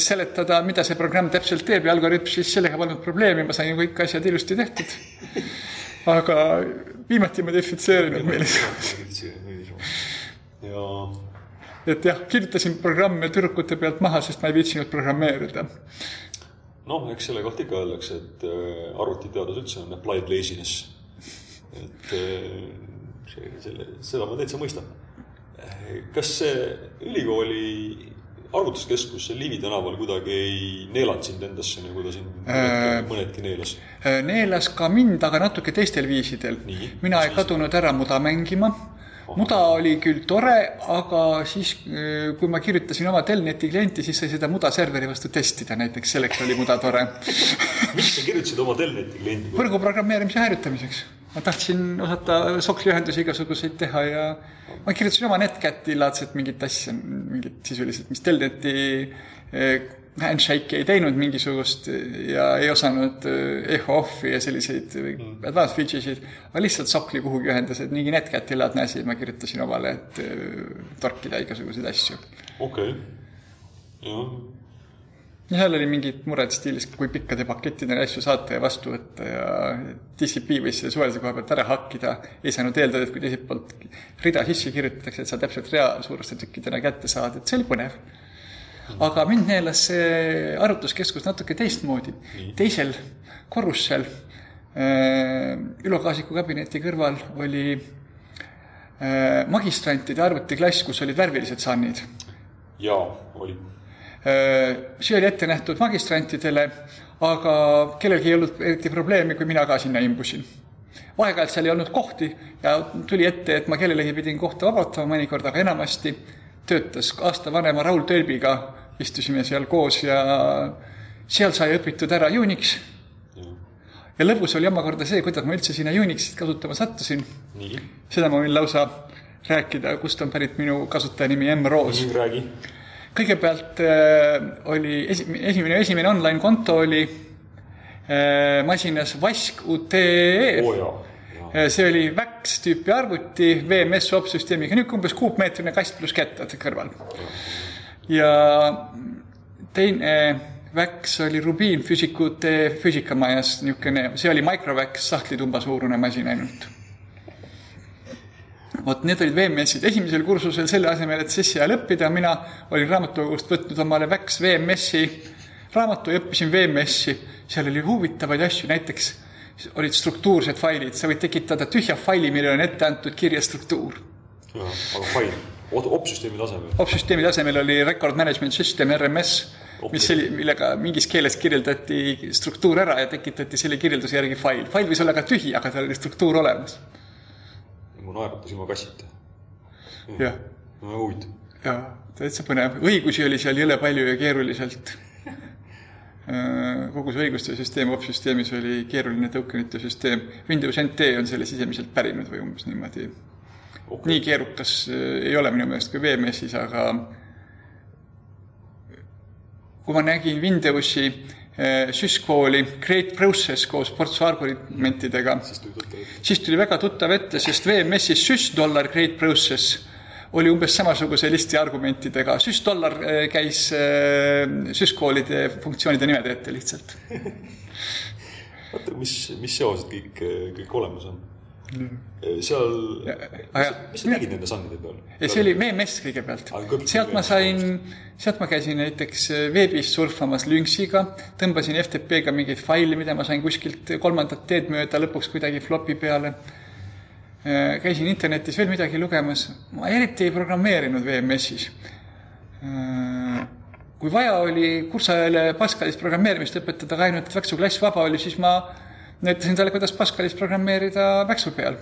Speaker 3: seletada, mida see programm täpselt teeb ja algoritm, siis sellega polnud probleemi, ma sain kõik asjad ilusti tehtud. aga viimati modifitseerinud Meelis Roos. ja et jah, kirjutasin programme tüdrukute pealt maha, sest ma ei viitsinud programmeerida.
Speaker 1: noh, eks selle kohta ikka öeldakse, et äh, arvutiteadus üldse on applied laziness. et äh, see, selle, seda ma täitsa mõistan. kas see ülikooli arvutuskeskus seal Liivi tänaval kuidagi ei neelanud sind endasse, nagu ta siin mõnedki, mõnedki neelas?
Speaker 3: neelas ka mind, aga natuke teistel viisidel. mina ei kadunud ära muda mängima muda oli küll tore, aga siis, äh, kui ma kirjutasin oma Telneti klienti, siis sai seda muda serveri vastu testida, näiteks selleks oli muda tore
Speaker 1: miks sa kirjutasid oma Telneti kliendi?
Speaker 3: võrgu programmeerimise häiritamiseks. ma tahtsin osata sokliühendusi igasuguseid teha ja ma kirjutasin oma netcati laadset mingit asja, mingit sisuliselt, mis Telneti äh, handshake'i ei teinud mingisugust ja ei osanud eh, echo off'i ja selliseid mm. advanced feature sid, aga lihtsalt sokli kuhugi ühendas, et mingi netcat'i laadne asi, ma kirjutasin omale, et eh, torkida igasuguseid asju.
Speaker 1: okei okay., jah.
Speaker 3: ja seal oli mingid mured stiilis, kui pikkade pakettidena asju saata ja vastu võtta ja TCP võis selle suvalise koha pealt ära hakkida. ei saanud eeldada, et kui teiselt poolt rida sisse kirjutatakse, et sa täpselt rea suuruste tükkidena kätte saad, et see oli põnev aga mind neelas see arvutuskeskus natuke teistmoodi. teisel korrusel äh, Ülo Kaasiku kabineti kõrval oli äh, magistrantide arvutiklass, kus olid värvilised sannid.
Speaker 1: jaa, oli.
Speaker 3: Äh, see oli ette nähtud magistrantidele, aga kellelgi ei olnud eriti probleemi, kui mina ka sinna imbusin aeg-ajalt seal ei olnud kohti ja tuli ette, et ma kellelegi pidin kohta vabastama mõnikord, aga enamasti töötas aasta vanema Raul Tõlbiga, istusime seal koos ja seal sai õpitud ära Unix ja lõbus oli omakorda see, kuidas ma üldse sinna Unixit kasutama sattusin. seda ma võin lausa rääkida, kust on pärit minu kasutajanimi M Roos.
Speaker 1: räägi.
Speaker 3: kõigepealt äh, oli esi-, esimene, esimene online konto oli äh, masinas Vask UTE
Speaker 1: oh,.
Speaker 3: Äh, see oli VAX tüüpi arvuti VMS opsüsteemiga, niisugune umbes kuupmeetrine kast pluss kettad kõrval. ja teine Vax oli Rubin füüsikute füüsikamajas niisugune, see oli Microvax sahtlituba suurune masin ainult. vot need olid VMS-id, esimesel kursusel selle asemel, et sessi ajal õppida, mina olin raamatukogust võtnud omale Vax VMS-i raamatu ja õppisin VMS-i. seal oli huvitavaid asju, näiteks olid struktuursed failid, sa võid tekitada tühja faili, millele on ette antud kirjastruktuur.
Speaker 1: aga fail, opsüsteemi tasemel?
Speaker 3: opsüsteemi tasemel oli Record Management System, RMS mis oli, millega mingis keeles kirjeldati struktuur ära ja tekitati selle kirjelduse järgi fail. fail võis olla ka tühi, aga tal oli struktuur olemas.
Speaker 1: mu naeratas ilma kassita.
Speaker 3: jah.
Speaker 1: no huvitav.
Speaker 3: jaa, täitsa põnev. õigusi oli seal jõle palju ja keeruliselt kogu see õiguste süsteem opsüsteemis oli keeruline tõukenite süsteem. Windows NT on selle sisemiselt pärinud või umbes niimoodi. Okay.. nii keerukas äh, ei ole minu meelest kui VMS-is, aga kui ma nägin Windowsi eh, süskooli Create Process koos portsu argumentidega, siis tuli väga tuttav ette, sest VMS-is sysdollar Create Process oli umbes samasuguse listi argumentidega. Sysdollar eh, käis eh, süskoolide funktsioonide nimed ette lihtsalt.
Speaker 1: vaata, mis, mis seosed kõik, kõik olemas on seal, mis sa tegid nende sandide peal?
Speaker 3: see oli VMS kõigepealt. sealt ma sain, sealt ma käisin näiteks äh, veebis surfamas Lynxiga, tõmbasin FTP-ga mingeid faile, mida ma sain kuskilt kolmandat teed mööda lõpuks kuidagi flopi peale. Äh, käisin internetis veel midagi lugemas, ma eriti ei programmeerinud VMS-is. Äh, kui vaja oli kursajale Pascalis programmeerimist õpetada, aga ainult Väksu klass vaba oli, siis ma näitasin talle, kuidas Pascalis programmeerida Väksu peal.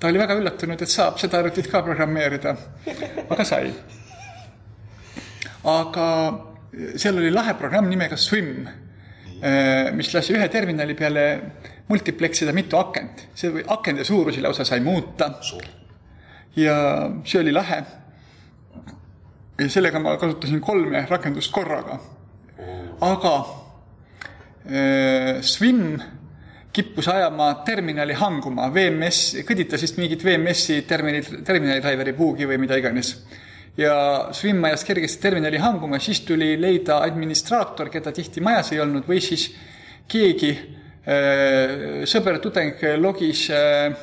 Speaker 3: ta oli väga üllatunud, et saab seda arvutit ka programmeerida, aga sai. aga seal oli lahe programm nimega Swim, mis lasi ühe terminali peale multipleksida mitu akent. see akende suurusi lausa sai muuta. ja see oli lahe. ja sellega ma kasutasin kolme rakendust korraga. aga äh, Swim kippus ajama terminali hanguma, VMS, kõditas vist mingit VMS-i terminali, terminali driver'i buugi või mida iganes. ja Swim ajas kergesti terminali hanguma, siis tuli leida administraator, keda tihti majas ei olnud, või siis keegi sõber, tudeng logis äh,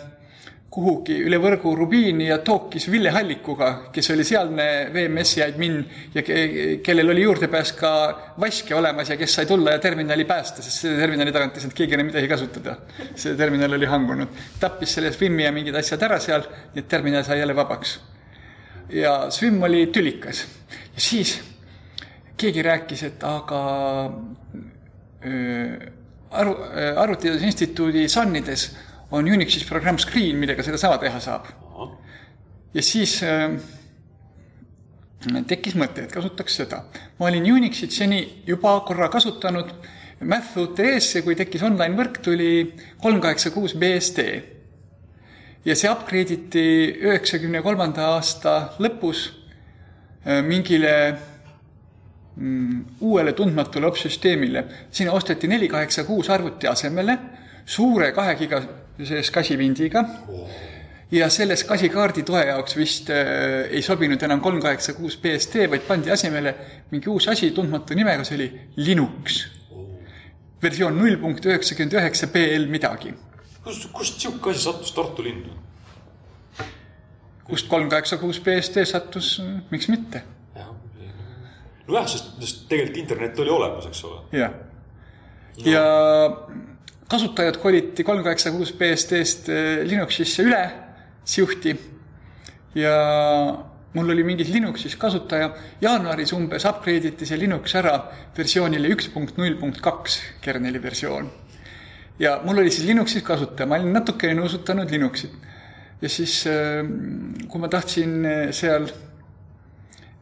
Speaker 3: kuhugi üle võrgu Rubiini ja tookis Ville Hallikuga, kes oli sealne VMS-i admin ja ke kellel oli juurdepääs ka vaske olemas ja kes sai tulla ja terminali päästa, sest selle terminali tagant ei saanud keegi enam midagi kasutada. see terminal oli hangunud. tappis selle Swimi ja mingid asjad ära seal, nii et terminal sai jälle vabaks. ja Swim oli tülikas. ja siis keegi rääkis, et aga öö, aru, Arvutiteaduse Instituudi SAN-ides on Unixis programm Screen, millega sedasama teha saab. ja siis äh, tekkis mõte, et kasutaks seda. ma olin Unixit seni juba korra kasutanud, Math.ee-sse, kui tekkis online võrk, tuli kolm kaheksa kuus BSD. ja see upgrade iti üheksakümne kolmanda aasta lõpus äh, mingile uuele tundmatule opsüsteemile. sinna osteti neli kaheksa kuus arvuti asemele suure kahe giga sees kasivindiga ja selles kasikaardi toe jaoks vist äh, ei sobinud enam kolm kaheksa kuus BSD, vaid pandi asemele mingi uus asi tundmatu nimega, see oli Linux. versioon null punkt üheksakümmend üheksa BL midagi.
Speaker 1: kust, kust sihuke asi sattus Tartu linna?
Speaker 3: kust kolm kaheksa kuus BSD sattus, miks mitte?
Speaker 1: Nojah, sest, tegelikult internet oli olemas, eks ole.
Speaker 3: jah. ja, ja kasutajad koliti kolm kaheksa kuus BSD-st eh, Linuxisse üle, siuhti. ja mul oli mingis Linuxis kasutaja, jaanuaris umbes upgrade iti see Linux ära versioonile üks punkt null punkt kaks, kerneli versioon. ja mul oli siis Linuxis kasutaja, ma olin natukene nuusutanud Linuxit. ja siis, eh, kui ma tahtsin eh, seal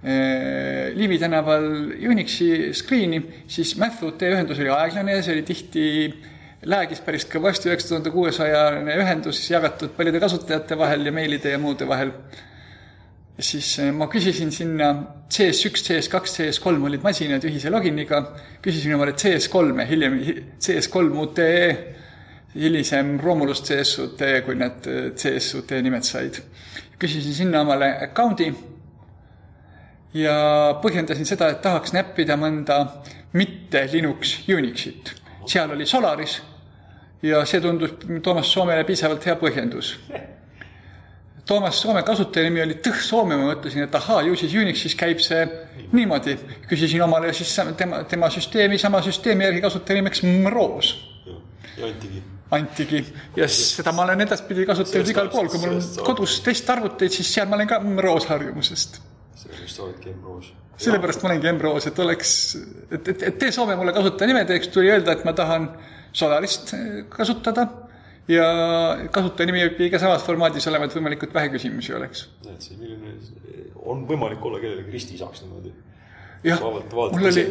Speaker 3: Liivi tänaval Unixi screen'i, siis Mathwood ühendus oli aeglane see oli tihti läägis päris kõvasti, üheksa tuhande kuuesajane ühendus jagatud paljude kasutajate vahel ja meilide ja muude vahel. siis eh, ma küsisin sinna CS1, CS2, CS3 olid masinad ühise loginiga, küsisin omale CS3-e, hiljem CS3 UTE, hilisem Romulus CS UTE, kui need eh, CS UTE nimed said. küsisin sinna omale account'i ja põhjendasin seda, et tahaks näppida mõnda mitte Linux Unixit. seal oli Solaris ja see tundus Toomas Soomele piisavalt hea põhjendus. Toomas Soome kasutajanimi oli Tõh Soome, ma mõtlesin, et ahaa, ju siis Unixis käib see niimoodi. küsisin omale siis tema, tema süsteemi, sama süsteemi järgi kasutajanimeks Mroos.
Speaker 1: ja antigi.
Speaker 3: antigi ja seda ma olen edaspidi kasutanud igal pool, kui mul on kodus testarvuteid, siis seal ma olen ka Mroos harjumusest.
Speaker 1: Sellepärast sa oledki Mroos
Speaker 3: sellepärast ma olengi Embroos, et oleks, et, et, et tee Soome mulle kasutajanime teeks, tuli öelda, et ma tahan Solarist kasutada. Ja kasutajanimi võib ka samas formaadis olema, et võimalikult vähe küsimusi oleks.
Speaker 1: näed, see milline, on võimalik olla kellelegi ristiisaks niimoodi.
Speaker 3: jah,
Speaker 1: mul oli,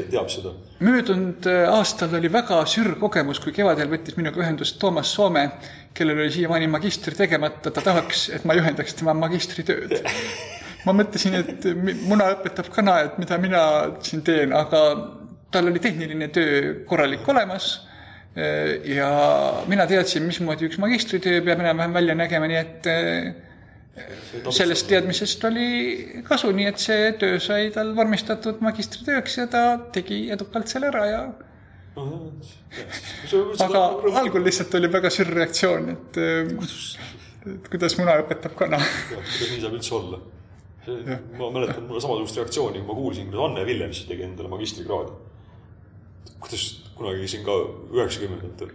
Speaker 3: möödunud äh, aastal oli väga sürr kogemus, kui kevadel võttis minuga ühendust Toomas Soome, kellel oli siiamaani magistri tegemata, ta tahaks, et ma juhendaks tema magistritööd ma mõtlesin, et muna õpetab kana, et mida mina siin teen, aga tal oli tehniline töö korralik olemas ja mina teadsin, mismoodi üks magistritöö peab enam-vähem välja nägema, nii et eh, sellest teadmisest oli kasu, nii et see töö sai tal vormistatud magistritööks ja ta tegi edukalt selle ära ja aga algul lihtsalt oli väga sürr reaktsioon, et et kuidas muna õpetab kana.
Speaker 1: kuidas nii saab üldse olla? Ma mäletan, mul samasugust reaktsiooni, kui ma kuulsin, kuidas Anne Villems tegi endale magistrikraadi kuidas kunagi siin ka üheksakümnendatel,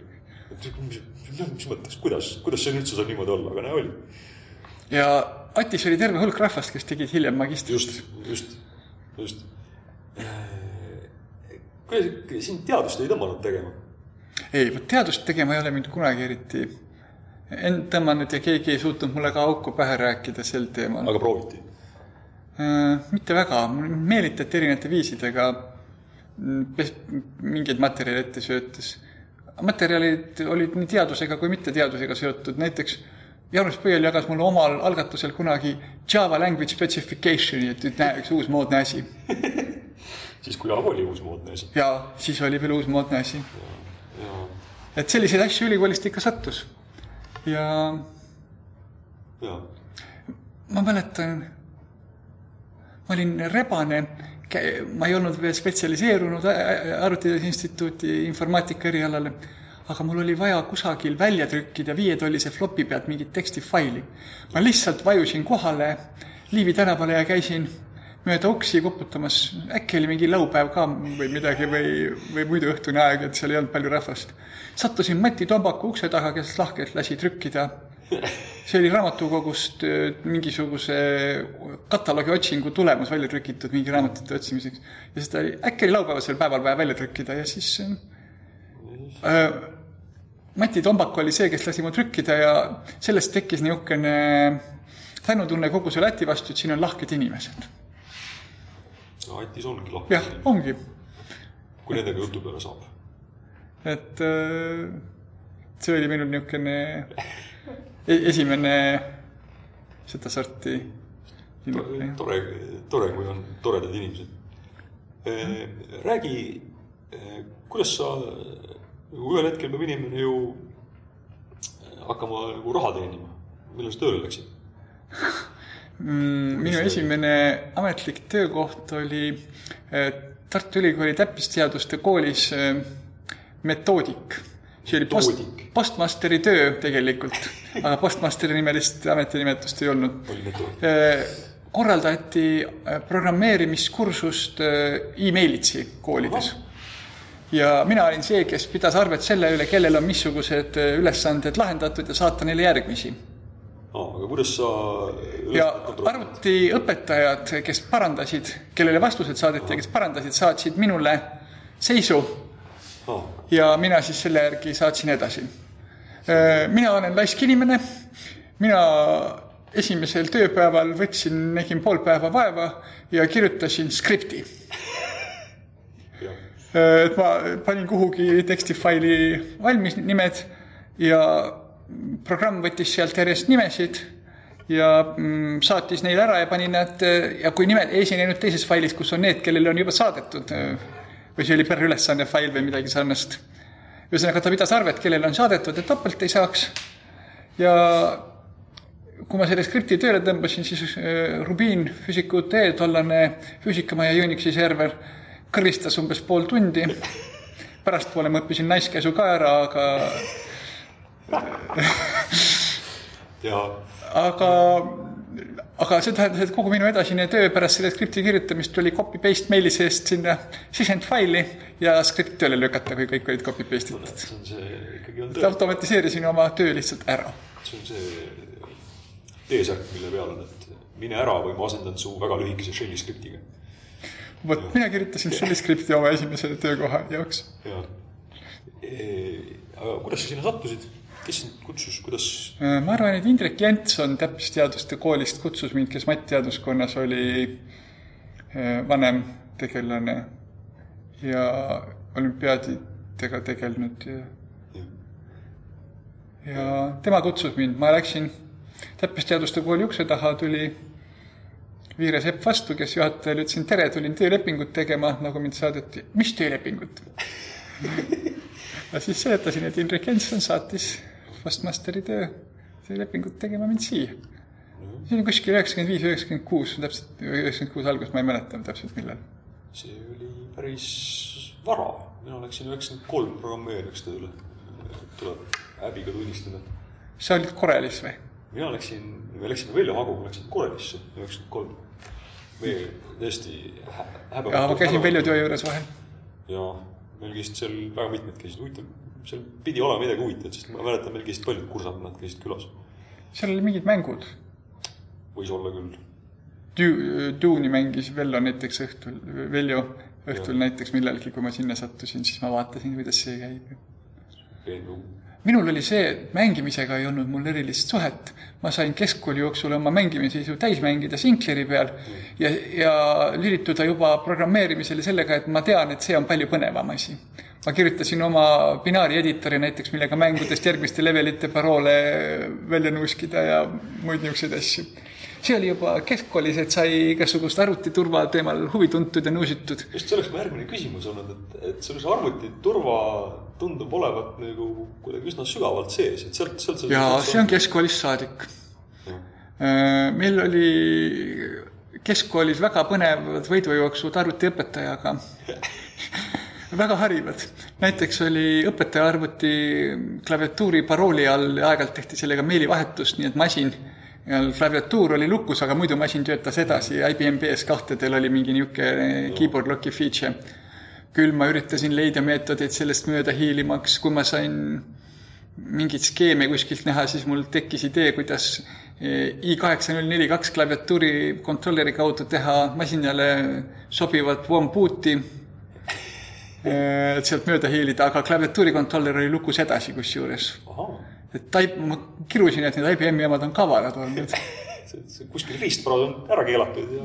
Speaker 1: et mis, mis mõttes, kuidas, kuidas see üldse saab niimoodi olla, aga näe, oli.
Speaker 3: ja Atis oli terve hulk rahvast, kes tegid hiljem magistrit.
Speaker 1: just, just, just. Kuidas sind teadust ei tõmmanud tegema?
Speaker 3: ei, vot teadust tegema ei ole mind kunagi eriti end tõmmanud ja keegi ei suutnud mulle ka auku pähe rääkida sel teemal.
Speaker 1: aga prooviti?
Speaker 3: Äh, mitte väga, meelitati erinevate viisidega mingeid materjale ette söötes. materjalid olid nii teadusega kui mitteteadusega seotud, näiteks Jaanus Põiel jagas mulle omal algatusel kunagi Java language specification'i, et nüüd näe, üks uusmoodne asi
Speaker 1: siis, kui Java oli uusmoodne asi?
Speaker 3: jaa, siis oli veel uusmoodne asi. et selliseid asju ülikoolist ikka sattus ja,
Speaker 1: ja.
Speaker 3: ma mäletan, ma olin rebane ma ei olnud veel spetsialiseerunud Arvutiteaduse Instituuti informaatika erialale, aga mul oli vaja kusagil välja trükkida viietollise flopi pealt mingit tekstifaili. ma lihtsalt vajusin kohale Liivi tänavale ja käisin mööda uksi koputamas, äkki oli mingi laupäev ka või midagi või, või muidu õhtune aeg, et seal ei olnud palju rahvast. sattusin Mati Tombaku ukse taha, kes lahkelt lasi trükkida see oli raamatukogust äh, mingisuguse kataloogi otsingu tulemus välja trükitud mingi raamatute otsimiseks. ja seda oli, äkki oli laupäevasel päeval vaja välja trükkida ja siis äh, Mati Tombak oli see, kes lasi mu trükkida ja sellest tekkis niisugune tänutunne kogu see Läti vastu, et siin on lahked inimesed.
Speaker 1: no Lätis ongi lahked
Speaker 3: jah, ongi.
Speaker 1: kui nendega jutu peale saab.
Speaker 3: et äh, see oli minul niisugune esimene sedasorti
Speaker 1: tore, tore, kui on toredad inimesed. räägi, kuidas sa, ühel hetkel peab inimene ju hakkama nagu raha teenima, millal sa tööle läksid
Speaker 3: mm,? minu esimene ametlik töökoht oli Tartu Ülikooli täppisteaduste koolis metoodik see oli post, postmasteri töö tegelikult, aga postmasteri nimelist ametinimetust ei olnud. Äh, korraldati äh, programmeerimiskursust äh, e-mailitsi koolides. ja mina olin see, kes pidas arvet selle üle, kellel on missugused ülesanded lahendatud ja saata neile järgmisi
Speaker 1: aga kuidas sa
Speaker 3: ja arvutiõpetajad, kes parandasid, kellele vastused saadeti ja kes parandasid, saatsid minule seisu. Ja mina siis selle järgi saatsin edasi. Äh, mina olen laisk inimene, mina esimesel tööpäeval võtsin, nägin pool päeva vaeva ja kirjutasin skripti. et ma panin kuhugi tekstifaili valmis nimed ja programm võttis sealt järjest nimesid ja mm, saatis neile ära ja pani nad ja kui nimed ei esinenud teises failis, kus on need, kellele on juba saadetud või see oli perülesanne fail või midagi sarnast. ühesõnaga, ta pidas arvet, kellele on saadetud, et topelt ei saaks. ja kui ma selle skripti tööle tõmbasin, siis äh, Rubin Füüsiku.ee, tollane füüsikamaja Unixi server, kõristas umbes pool tundi. pärastpoole ma õppisin naiskäsu ka ära, aga aga, aga see tähendas, et kogu minu edasine töö pärast selle skripti kirjutamist tuli copy-paste meili seest sinna sisendfaili ja skript tööle lükata, kui kõik olid copy-paste itud.
Speaker 1: see on see, ikkagi on tõe.
Speaker 3: automatiseerisin oma töö lihtsalt ära.
Speaker 1: see on see T-särk, mille peal on, et mine ära või ma asendan su väga lühikese shell'i skriptiga.
Speaker 3: vot, mina kirjutasin shell'i skripti oma esimese töökoha jaoks.
Speaker 1: jaa. aga kuidas sa sinna sattusid? Kes sind kutsus, kuidas?
Speaker 3: Äh, ma arvan, et Indrek Jentson täppisteaduste koolist kutsus mind, kes mattteaduskonnas oli äh, vanem tegelane ja olümpiaadidega tegelenud ja ja tema kutsus mind, ma läksin täppisteaduste kooli ukse taha, tuli Viire Sepp vastu, kes juhatajale ütlesin tere, tulin töölepingut tegema, nagu mind saadeti. mis töölepingut ja siis seletasin, et Indrek Jenson saatis postmasteri töö, see lepingut tegema mind siia. see oli kuskil üheksakümmend viis, üheksakümmend kuus, täpselt üheksakümmend kuus algust, ma ei mäleta täpselt millal.
Speaker 1: see oli päris vara, mina läksin üheksakümmend kolm programmeerijaks tööle, tuleb häbiga tunnistada.
Speaker 3: sa olid Korelis või?
Speaker 1: mina läksin, me läksime Veljo Haguga, läksin Korelisse üheksakümmend kolm. meie tõesti häbe.
Speaker 3: jaa, ma käisin Veljo töö juures vahel.
Speaker 1: jaa, meil käisid seal väga mitmed käisid, huvitav seal pidi olema midagi huvitavat, sest ma mäletan, meil käisid paljud kursandid käisid külas.
Speaker 3: seal oli mingid mängud.
Speaker 1: võis olla küll.
Speaker 3: Dune'i mängis Vello näiteks õhtul, Veljo õhtul ja. näiteks millalgi, kui ma sinna sattusin, siis ma vaatasin, kuidas see käib. Minul oli see, et mängimisega ei olnud mul erilist suhet. ma sain keskkooli jooksul oma mängimise ju täis mängida Sinkleri peal ja, ja lülituda juba programmeerimisele sellega, et ma tean, et see on palju põnevam asi ma kirjutasin oma binaari editori näiteks, millega mängudest järgmiste levelite paroole välja nuuskida ja muid niisuguseid asju. see oli juba keskkoolis, et sai igasugust arvutiturva teemal huvi tuntud ja nuusitud.
Speaker 1: just see oleks mu järgmine küsimus olnud, et, et see arvutiturva tundub olevat nagu kuidagi üsna sügavalt sees, et sealt, sealt
Speaker 3: jaa, see on keskkoolist saadik. Äh, meil oli keskkoolis väga põnevad võidujooksud arvutiõpetajaga väga harivad. näiteks oli õpetaja arvuti klaviatuuri parooli all ja aeg-ajalt tehti sellega meilivahetust, nii et masin klaviatuur oli lukus, aga muidu masin töötas edasi, IBM PS2-del oli mingi niisugune keyboard lock'i feature. Küll ma üritasin leida meetodeid sellest mööda hiilimaks, kui ma sain mingeid skeeme kuskilt näha, siis mul tekkis idee, kuidas i kaheksa null neli kaks klaviatuuri kontrolleri kaudu teha masinale sobivat warm boot'i et sealt mööda hiilida, aga klaviatuurikontroller oli lukus edasi kusjuures. et taip-, ma kirusin, et need IBM-i jamad on kavalad olnud
Speaker 1: kuskil riistvarad on ära keelatud ja,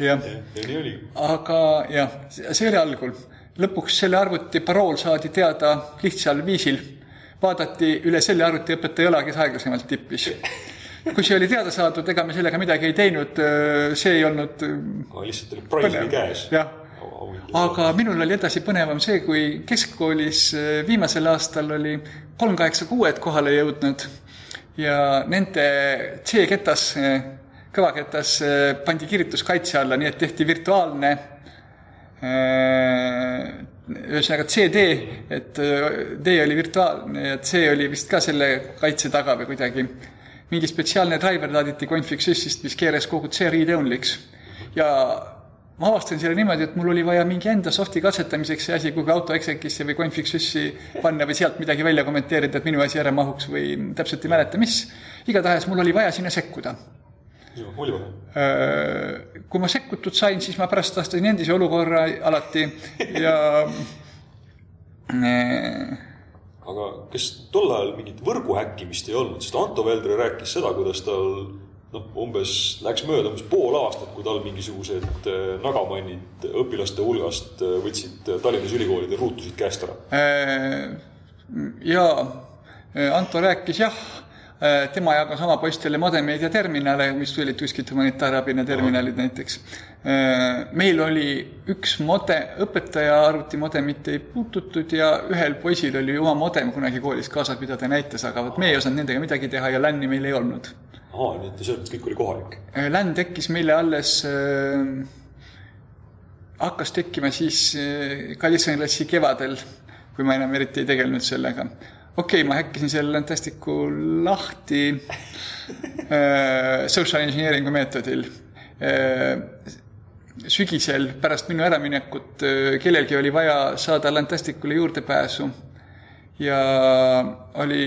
Speaker 3: ja,
Speaker 1: ja, ja nii oli.
Speaker 3: aga jah, see oli algul. lõpuks selle arvuti parool saadi teada lihtsal viisil. vaadati üle selle arvutiõpetaja õla, kes aeglasemalt tippis kui see oli teada saadud, ega me sellega midagi ei teinud, see ei olnud.
Speaker 1: lihtsalt oli prize oli käes.
Speaker 3: jah aga minul oli edasi põnevam see, kui keskkoolis äh, viimasel aastal oli kolm kaheksa kuued kohale jõudnud ja nende C-ketas, äh, kõvaketas äh, pandi kirjutus kaitse alla, nii et tehti virtuaalne ühesõnaga CD, et D oli virtuaalne ja C oli vist ka selle kaitse taga või kuidagi. mingi spetsiaalne driver laaditi config sys'ist, mis keeras kogu C read only'ks ja ma avastasin selle niimoodi, et mul oli vaja mingi enda soft'i katsetamiseks see asi kuhugi autoexec'isse või config sys'i panna või sealt midagi välja kommenteerida, et minu asi ära mahuks või täpselt ei mäleta, mis. igatahes mul oli vaja sinna sekkuda. Äh, kui ma sekkutud sain, siis ma pärast taastasin endise olukorra alati ja
Speaker 1: äh, aga kas tol ajal mingit võrgu häkkimist ei olnud, sest Anto Veldre rääkis seda, kuidas tal noh, umbes läks mööda umbes pool aastat, kui tal mingisugused äh, nagamannid õpilaste hulgast võtsid Tallinnas ülikoolide ruutusid käest ära.
Speaker 3: jaa, Anto rääkis jah tema jagas oma poistele modemeid ja terminale, mis tulid kuskilt humanitaarabina terminalid näiteks. meil oli üks mode, õpetaja arvutimodemit ei puututud ja ühel poisil oli oma modem kunagi koolis kaasas, mida ta näitas, aga vot me ei osanud nendega midagi teha ja LAN-i meil ei olnud
Speaker 1: aa, nii et selles mõttes kõik oli kohalik?
Speaker 3: Äh, LAN tekkis meile alles äh,, hakkas tekkima siis äh, kaheksakümnenda klassi kevadel, kui ma enam eriti ei tegelenud sellega. Okei okay,, ma häkkisin selle Lantasticu lahti äh, social engineering'u meetodil äh, sügisel pärast minu äraminekut äh, kellelgi oli vaja saada Lantasticule juurdepääsu ja oli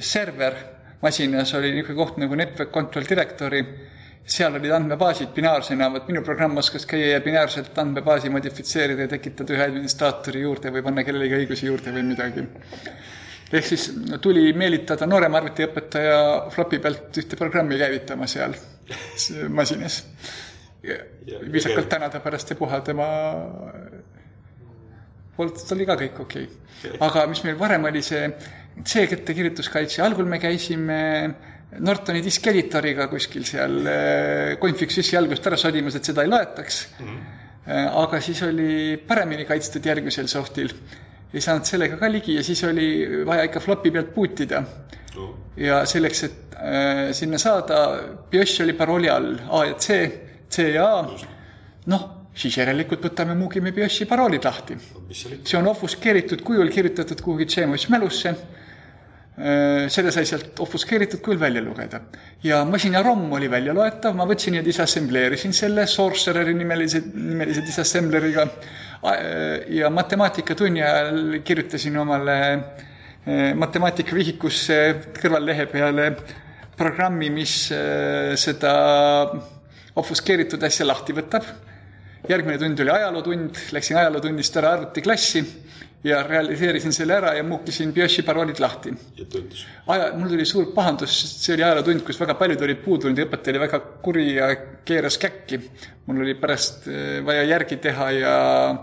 Speaker 3: server masinas oli niisugune koht nagu Network Control Directory, seal olid andmebaasid binaarsena, vot minu programm oskas käia ja binaarselt andmebaasi modifitseerida ja tekitada ühe administraatori juurde või panna kellelegi õigusi juurde või midagi. Ehk siis tuli meelitada noorem arvutiõpetaja flopi pealt ühte programmi käivitama seal masinas. viisakalt tänada pärast ja puha tema poolt oli ka kõik okei okay.. aga mis meil varem oli see C-kätte kirjutuskaitse, algul me käisime Nortoni diskeditoriga kuskil seal eh, config sys'i algusest ära sodimas, et seda ei loetaks mm. -hmm. aga siis oli paremini kaitstud järgmisel softil. Ei saanud sellega ka ligi ja siis oli vaja ikka flopi pealt boot ida oh.. ja selleks, et äh, sinna saada, BIOS oli parooli all A ja C, C ja A. noh siis järelikult võtame muugime BIOS-i paroolid lahti. see on ofuskeeritud kujul kirjutatud kuhugi CMOS mälusse selle sai sealt ofuskeeritud kujul välja lugeda. ja masina ROM oli väljaloetav, ma võtsin ja disassembleerisin selle Sorcereri nimelise, nimelise disassembleriga. Äh, ja matemaatikatunni ajal kirjutasin omale äh, matemaatikavihikusse kõrvallehe peale programmi, mis seda ofuskeeritud asja lahti võtab. järgmine tund oli ajalootund, läksin ajalootunnist ära arvutiklassi ja realiseerisin selle ära ja muukisin BIOS-i paroolid lahti.
Speaker 1: ja töötas?
Speaker 3: aja, mul tuli suur pahandus, sest see oli ajalootund, kus väga paljud olid puudunud ja õpetaja oli väga kuri ja keeras käkki. mul oli pärast äh, vaja järgi teha ja no,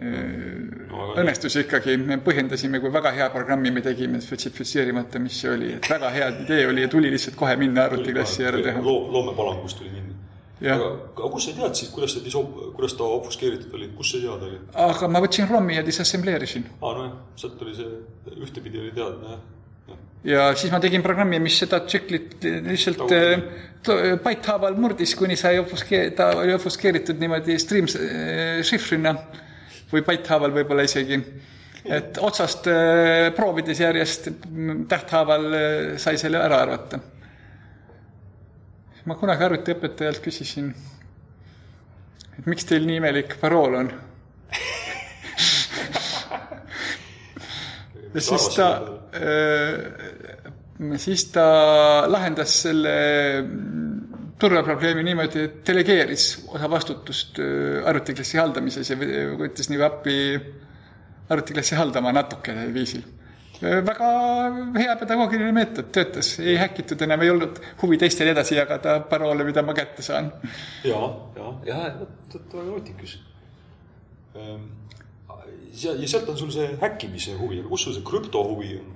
Speaker 3: äh, õnnestus ikkagi, me põhjendasime, kui väga hea programmi me tegime, spetsifitseerimata, mis see oli, et väga hea idee oli ja tuli lihtsalt kohe minna arvutiklassi ära teha.
Speaker 1: loomepalangust tuli minna aga, aga kus sa teadsid, kuidas ta dis-, kuidas ta obfuskeeritud oli, kus see teada oli?
Speaker 3: aga ma võtsin ROM-i ja disassembleerisin.
Speaker 1: aa, nojah, sealt oli see, ühtepidi oli teadmine,
Speaker 3: jah ja siis ma tegin programmi, mis seda tsüklit lihtsalt äh, paikhaaval murdis, kuni sai obfuskee-, ta oli obfuskeeritud niimoodi stream äh, šifrina või paithaaval võib-olla isegi. et otsast äh, proovides järjest tähthaaval sai selle ära arvata ma kunagi arvutiõpetajalt küsisin, et miks teil nii imelik parool on? Ja siis ta, äh, siis ta lahendas selle turvaprobleemi niimoodi, et delegeeris osa vastutust äh, arvutiklassi haldamises ja võttis nagu appi arvutiklassi haldama natuke viisil väga hea pedagoogiline meetod, töötas, ei häkitud enam, ei olnud huvi teistele edasi jagada paroole, mida ma kätte saan.
Speaker 1: ja, ja, ja, vot, väga nutikas. Ehm, ja, ja sealt on sul see häkkimise huvi, aga kus sul see krüptohuvi on?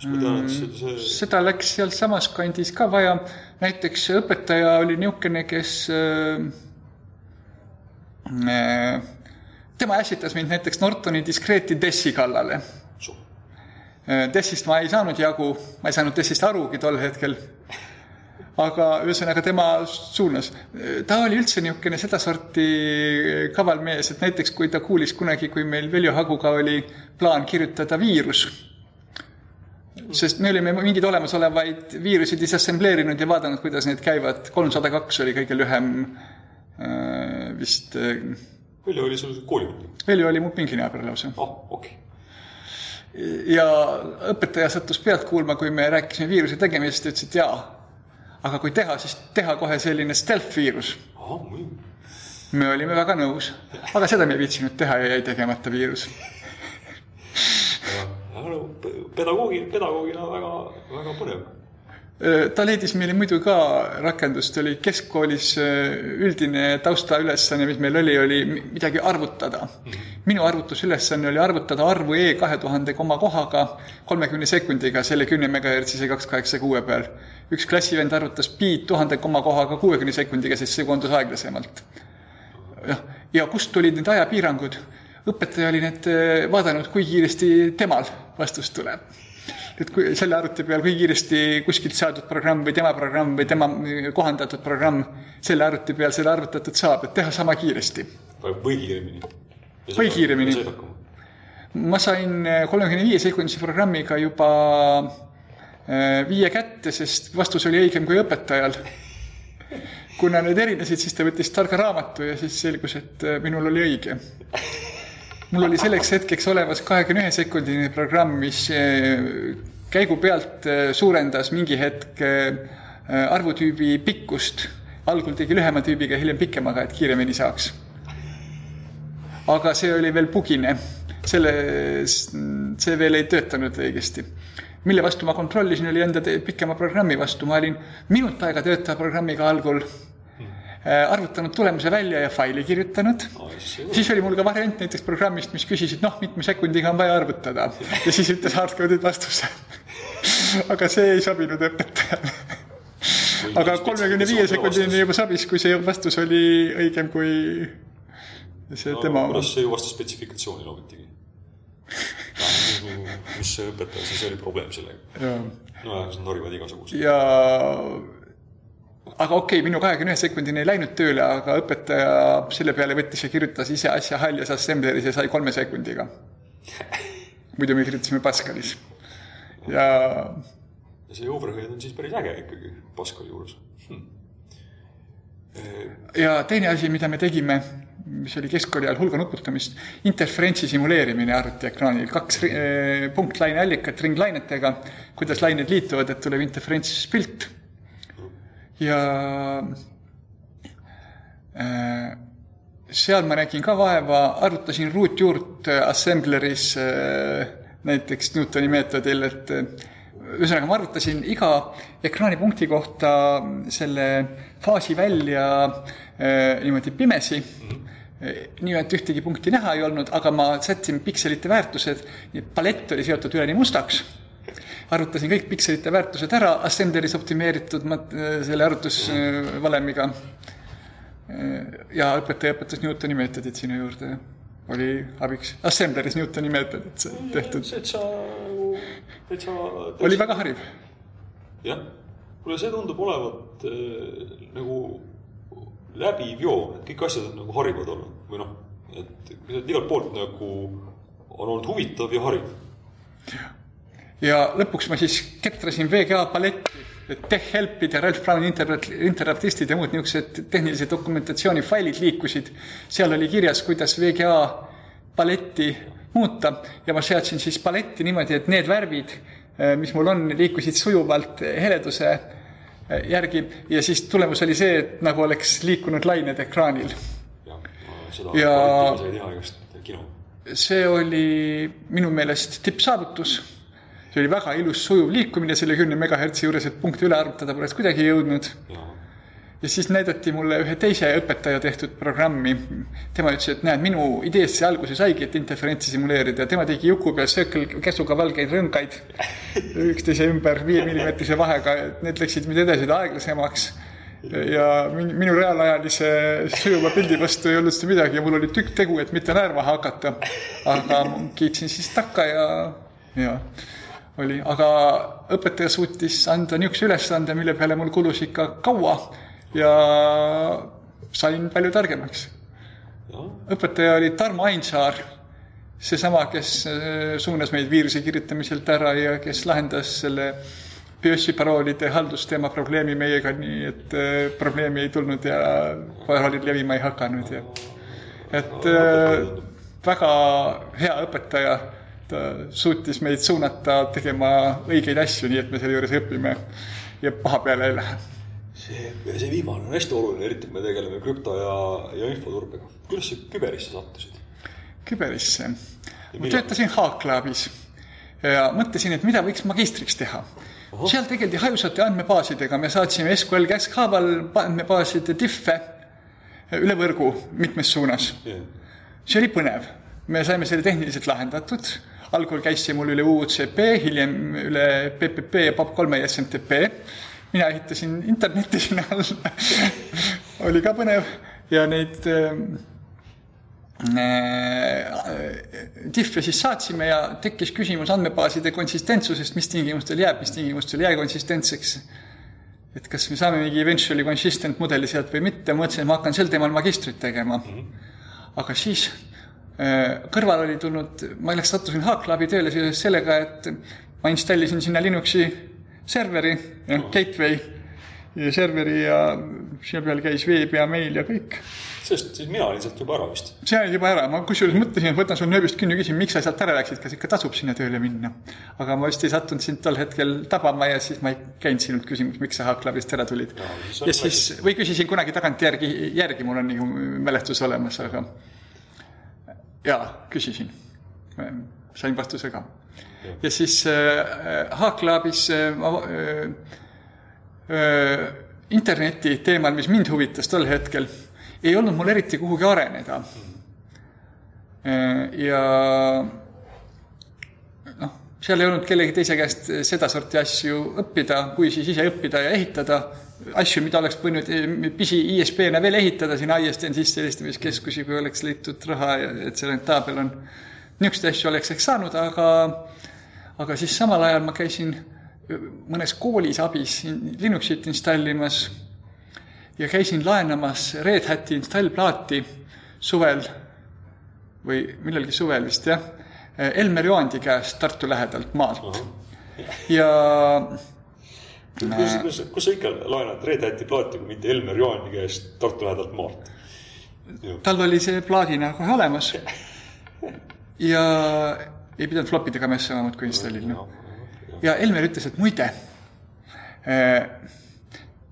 Speaker 3: tean, see, see... seda läks sealsamas kandis ka vaja. näiteks õpetaja oli niisugune, kes äh, äh, tema ässitas mind näiteks Nortoni diskreeti DES-i kallale DES-ist ma ei saanud jagu, ma ei saanud DES-ist arugi tol hetkel. aga ühesõnaga tema suunas. ta oli üldse niisugune sedasorti kaval mees, et näiteks kui ta kuulis kunagi, kui meil Veljo Haguga oli plaan kirjutada viirus, sest me olime mingeid olemasolevaid viirusi disassembleerinud ja vaadanud, kuidas need käivad, kolmsada kaks oli kõige lühem äh, vist.
Speaker 1: Veljo oli sul koolivõtja?
Speaker 3: Veljo oli mu pinginaaber lausa.
Speaker 1: ah, okei okay
Speaker 3: ja õpetaja sattus pealt kuulma, kui me rääkisime viiruse tegemisest, ütles, et jaa, aga kui teha, siis teha kohe selline stealth viirus. me olime väga nõus, aga seda me ei viitsinud teha ja jäi tegemata viirus
Speaker 1: aga no pedagoogi, pedagoogina väga, väga põnev.
Speaker 3: Ta leidis meile muidu ka rakendust, oli keskkoolis üldine taustaülesanne, mis meil oli, oli midagi arvutada. minu arvutusülesanne oli arvutada arvu E kahe tuhande koma kohaga kolmekümne sekundiga selle kümne megahertsise kaks kaheksa kuue peal. üks klassivend arvutas pi tuhande koma kohaga kuuekümne sekundiga, sest see koondus aeglasemalt. jah, ja kust tulid need ajapiirangud? õpetaja oli need vaadanud, kui kiiresti temal vastus tuleb et kui selle arvuti peal, kui kiiresti kuskilt saadud programm või tema programm või tema kohandatud programm selle arvuti peal selle arvutatud saab, et teha sama kiiresti.
Speaker 1: või kiiremini.
Speaker 3: või kiiremini. ma sain kolmekümne viie sekundise programmiga juba äh, viie kätte, sest vastus oli õigem kui õpetajal. kuna need erinesid, siis ta võttis targa raamatu ja siis selgus, et äh, minul oli õige mul oli selleks hetkeks olemas kahekümne ühe sekundine programm, mis eh, käigu pealt eh, suurendas mingi hetk eh, arvutüübi pikkust. algul tegi lühema tüübiga, hiljem pikemaga, et kiiremini saaks. aga see oli veel bugine, selles, see veel ei töötanud õigesti mille vastu ma kontrollisin, oli enda pikema programmi vastu, ma olin minut aega töötava programmiga algul arvutanud tulemuse välja ja faili kirjutanud. Oh,. siis oli mul ka variant näiteks programmist, mis küsis, et noh, mitme sekundiga on vaja arvutada. Ja siis ütles hardcode'id vastuse. Aga see ei sobinud õpetajale. Aga kolmekümne viie sekundini juba sobis, kui see vastus oli õigem kui see no, tema
Speaker 1: kuidas see ju vastas spetsifikatsiooni loogitigi mis see õpetaja, siis oli probleem sellega. nojah, nad norivad igasuguseid.
Speaker 3: ja aga okei okay,, minu kahekümne ühe sekundini ei läinud tööle, aga õpetaja selle peale võttis ja kirjutas ise asja haljas assembleris ja sai kolme sekundiga. muidu me kirjutasime Pascalis ja.
Speaker 1: ja see overhead on siis päris äge ikkagi Pascali juures hm..
Speaker 3: ja teine asi, mida me tegime, mis oli keskkooli ajal hulga nuputamist, interferentsi simuleerimine arvutiekraanil, kaks eh, punktlaine allikat ringlainetega, kuidas lained liituvad, et tuleb interferentspilt ja äh, seal ma nägin ka vaeva, arvutasin ruutjuurt assembleris äh, näiteks Newtoni meetodil, et äh, ühesõnaga ma arvutasin iga ekraanipunkti kohta selle faasi välja niimoodi pimesi mm. -hmm nii et ühtegi punkti näha ei olnud, aga ma sättisin pikselite väärtused, palett oli seotud üleni mustaks arvutasin kõik pikselite väärtused ära, assembleris optimeeritud mat-, selle arvutusvalemiga. ja õpetaja õpetas Newtoni meetodit sinna juurde, oli abiks. Assembleris Newtoni meetodid tehtud.
Speaker 1: täitsa, täitsa.
Speaker 3: oli väga hariv.
Speaker 1: jah, kuule, see tundub olevat äh, nagu läbiv joon, et kõik asjad on nagu harivad olnud või noh, et igalt poolt nagu on olnud huvitav ja hariv
Speaker 3: ja lõpuks ma siis ketrasin VGA paletti, et tech-help'id ja Ralph Browni interruptistid ja muud niisugused tehnilise dokumentatsiooni failid liikusid. seal oli kirjas, kuidas VGA paletti muuta ja ma seadsin siis paletti niimoodi, et need värvid, eh, mis mul on, liikusid sujuvalt heleduse eh, järgi ja siis tulemus oli see, et nagu oleks liikunud lained ekraanil.
Speaker 1: ja, ja
Speaker 3: see oli minu meelest tippsaavutus see oli väga ilus sujuv liikumine selle kümne megahertsi juures, et punkte üle arvutada poleks kuidagi jõudnud. ja siis näidati mulle ühe teise õpetaja tehtud programmi. tema ütles, et näed, minu ideest see alguse saigi, et interferentsi simuleerida. tema tegi juku peal söökel käsuga valgeid rõngaid üksteise ümber viiemillimeetrise vahega, et need läksid mind edasi aeglasemaks ja minu reaalajalise sujuva pildi vastu ei olnud seda midagi ja mul oli tükk tegu, et mitte naerma hakata. aga kiitsin siis takka ja, ja oli, aga õpetaja suutis anda niisuguse ülesande, mille peale mul kulus ikka kaua ja sain palju targemaks. õpetaja oli Tarmo Ainsaar, seesama, kes äh, suunas meid viiruse kirjutamiselt ära ja kes lahendas selle BIOS-i paroolide haldusteema probleemi meiega, nii et äh, probleemi ei tulnud ja paroolid levima ei hakanud ja et äh, väga hea õpetaja ta äh, suutis meid suunata tegema õigeid asju, nii et me selle juures õpime ja paha peale ei lähe.
Speaker 1: see, see viimane on hästi oluline, eriti kui me tegeleme krüpto ja, ja infoturbega. kuidas sa küberisse sattusid?
Speaker 3: küberisse? ma töötasin Haaklaabis ja mõtlesin, et mida võiks magistriks teha. seal tegeldi hajusate andmebaasidega, me saatsime SQL käskhaaval andmebaaside diff'e üle võrgu mitmes suunas
Speaker 1: jah.
Speaker 3: see oli põnev, me saime selle tehniliselt lahendatud, algul käis see mul üle UUCP, hiljem üle PPP ja POP3 ja SMTP. mina ehitasin internetti sinna all oli ka põnev ja neid äh, diff'e siis saatsime ja tekkis küsimus andmebaaside konsistentsusest, mis tingimustel jääb, mis tingimustel ei jää konsistentseks. et kas me saame mingi eventually consistent mudeli sealt või mitte, mõtlesin, et ma hakkan sel teemal magistrit tegema. -hmm. aga siis kõrval oli tulnud, ma läks, sattusin Haaklabi tööle seoses sellega, et ma installisin sinna Linuxi serveri, gateway ja serveri ja selle peal käis veeb ja meil ja kõik
Speaker 1: sest mina olin sealt juba ära vist.
Speaker 3: sa olid juba ära, ma kusjuures mõtlesin, et võtan sul nööbist kinni, küsin, miks sa sealt ära läksid, kas ikka tasub sinna tööle minna. aga ma vist ei sattunud sind tol hetkel tabama ja siis ma ei käinud sinult küsimas, miks sa Haaklabist ära tulid. ja siis, või küsisin kunagi tagantjärgi, järgi mul on nagu mälestus olemas, aga jaa, küsisin. sain vastuse ka. ja siis äh, Haaklabis äh, ma äh, äh, interneti teemal, mis mind huvitas tol hetkel ei olnud mul eriti kuhugi areneda. ja noh, seal ei olnud kellegi teise käest sedasorti asju õppida, kui siis ise õppida ja ehitada asju, mida oleks võinud pisi ISP-na veel ehitada, siin ISDN sissehelistamiskeskusi, kui oleks leitud raha ja et see rentaabel on. niisuguseid asju oleks eks saanud, aga, aga siis samal ajal ma käisin mõnes koolis abis Linuxit installimas ja käisin laenamas Red Hati installplaati suvel või millalgi suvel vist jah, Elmer Joandi käest Tartu lähedalt maalt ja
Speaker 1: kus, kus, kus sa ikka laenad Red Hati plaati, kui mitte Elmer Joani käest Tartu lähedalt maalt?
Speaker 3: tal oli see plaadina kohe olemas. ja ei pidanud flopidega messama muudkui installima. ja Elmer ütles, et muide äh,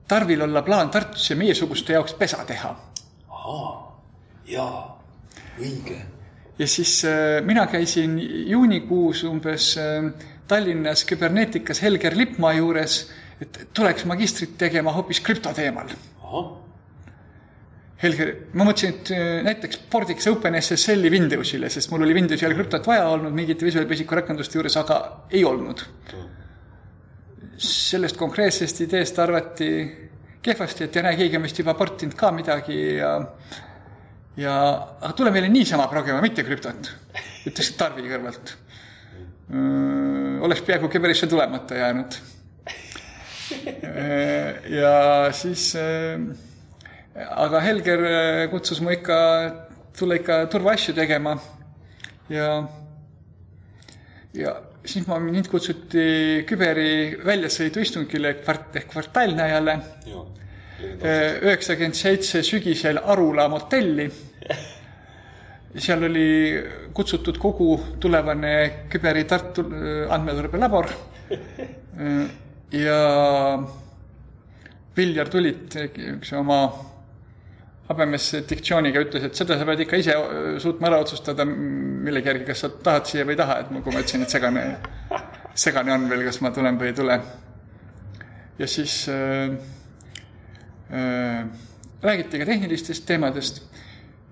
Speaker 3: Tarvil olla plaan Tartusse meiesuguste jaoks pesa teha.
Speaker 1: jaa, õige.
Speaker 3: ja siis äh, mina käisin juunikuus umbes äh, Tallinnas kübernetikas Helger Lippmaa juures, et tuleks magistrit tegema hoopis krüptoteemal. Helger, ma mõtlesin, et äh, näiteks pordiks OpenSSL-i Windowsile, sest mul oli Windowsi all krüptot vaja olnud mingite Visual Basicu rakenduste juures, aga ei olnud sellest konkreetsest ideest arvati kehvasti, et ei näe, keegi on vist juba portinud ka midagi ja ja, aga tule meile niisama progema, mitte krüptot, ütles Tarvi kõrvalt. oleks peaaegu Keberisse tulemata jäänud. ja siis, aga Helger kutsus mu ikka, tule ikka turvaasju tegema ja, ja siis ma, mind kutsuti Küberi väljasõiduistungile kvart-, ehk kvartalnäjale. üheksakümmend seitse sügisel Arula motelli. seal oli kutsutud kogu tulevane Küberi Tartu andmeturbelabor. ja Viljar Tulit, üks oma habemesse diktsiooniga ütles, et seda sa pead ikka ise suutma ära otsustada millegi järgi, kas sa tahad siia või ei taha, et kui ma ütlesin, et segane, segane on veel, kas ma tulen või ei tule. ja siis äh, äh, räägiti ka tehnilistest teemadest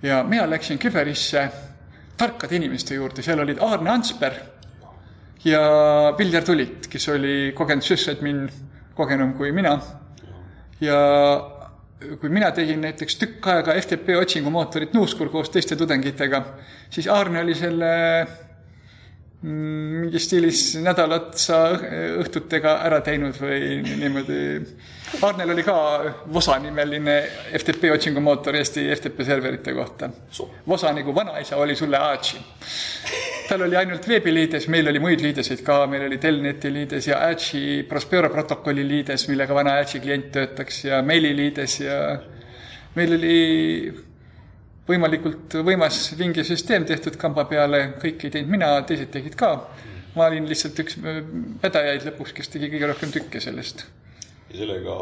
Speaker 3: ja mina läksin Küberisse tarkade inimeste juurde, seal olid Aarne Ansper ja Viljar Tulit, kes oli kogenud süssadmin, kogenum kui mina. Ja kui mina tegin näiteks tükk aega FTP otsingumootorit Nuuskur koos teiste tudengitega, siis Aarne oli selle mm, mingi stiilis nädal otsa õhtutega ära teinud või niimoodi. Aarnel oli ka Vosa nimeline FTP otsingumootor Eesti FTP serverite kohta. Vosa nagu vanaisa oli sulle Aatši tal oli ainult veebiliides, meil oli muid liideseid ka, meil oli Telneti liides ja Achi Prospero protokolli liides, millega vana Achi klient töötaks ja meililiides ja meil oli võimalikult võimas vinge süsteem tehtud kamba peale, kõike ei teinud mina, teised tegid ka. ma olin lihtsalt üks vedajaid lõpuks, kes tegi kõige rohkem tükke sellest.
Speaker 1: ja sellega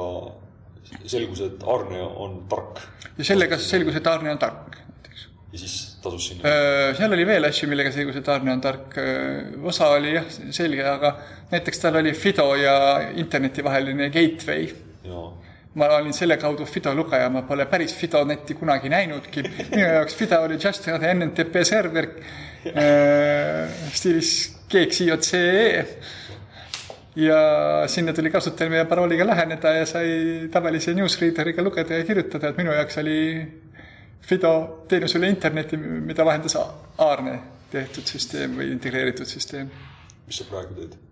Speaker 1: selgus, et Arne on tark.
Speaker 3: ja sellega selgus, et Arne on tark
Speaker 1: ja siis tasus sinna?
Speaker 3: seal oli veel asju, millega see, kui see tarne on tark. osa oli jah, selge, aga näiteks tal oli Fido ja interneti vaheline gateway. Ma olin selle kaudu Fido lugeja, ma pole päris Fido netti kunagi näinudki. minu jaoks Fido oli just another NNTP server stiilis GXIOCE ja sinna tuli kasutajal meie parooliga läheneda ja sai tavalise newsreaderiga lugeda ja kirjutada, et minu jaoks oli Fido teenus üle interneti, mida vahendas Aarne tehtud süsteem või integreeritud süsteem.
Speaker 1: mis sa praegu teed?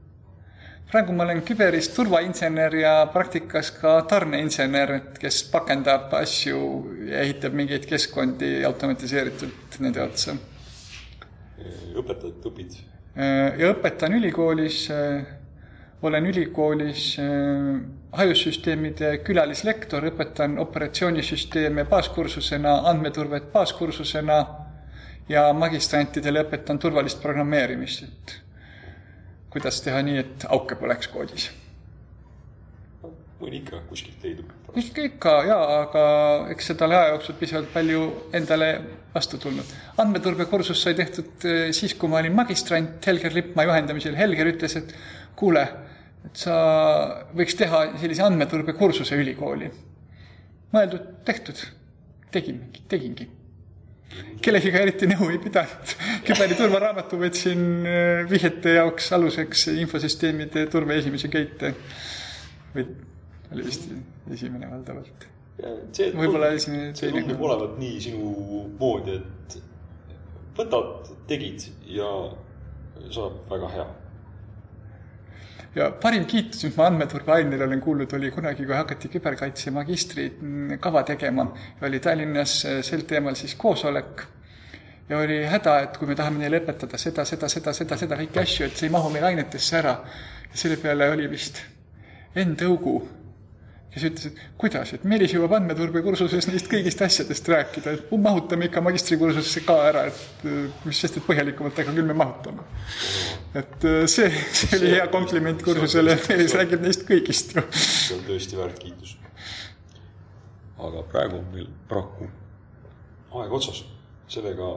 Speaker 3: Praegu ma olen küberis turvainsener ja praktikas ka tarneinsener, kes pakendab asju ja ehitab mingeid keskkondi automatiseeritult nende otsa.
Speaker 1: õpetad, õpid?
Speaker 3: ja õpetan ülikoolis olen ülikoolis äh, hajussüsteemide külalislektor, õpetan operatsioonisüsteeme baaskursusena, andmeturvet baaskursusena ja magistrantidele õpetan turvalist programmeerimist, et kuidas teha nii, et auke poleks koodis.
Speaker 1: mõni ikka kuskilt leidub.
Speaker 3: ikka, ikka jaa, aga eks seda ole aja jooksul piisavalt palju endale vastu tulnud. andmeturbekursus sai tehtud äh, siis, kui ma olin magistrant Helger Lippmaa juhendamisel. Helger ütles, et kuule et sa võiks teha sellise andmeturbekursuse ülikooli. mõeldud, tehtud, tegingi, tegingi. Kellegiga eriti nõu ei pidanud. küberi turvaraamatu võtsin äh, vihjete jaoks aluseks infosüsteemide turve esimese köite. või oli vist esimene valdavalt. võib-olla esimene.
Speaker 1: see tundub olevat nii sinu moodi, et võtad, tegid ja saab väga hea
Speaker 3: ja parim kiitus, mis ma andmeturbeainele olen kuulnud, oli kunagi, kui hakati küberkaitse magistrikava tegema ja oli Tallinnas äh, sel teemal siis koosolek. ja oli häda, et kui me tahame neile õpetada seda, seda, seda, seda, seda kõiki asju, et see ei mahu meil ainetesse ära. ja selle peale oli vist Enn Tõugu kes ütles, et kuidas, et Meelis jõuab andmeturbekursuses neist kõigist asjadest rääkida, et mahutame ikka magistrikursusesse ka ära, et mis sest, et põhjalikumalt, aga küll me mahutame. et äh, see, see oli hea kompliment kursusele, et Meelis räägib neist kõigist ju.
Speaker 1: see on tõesti väärt kiitus. aga praegu on meil paraku aeg otsas, sellega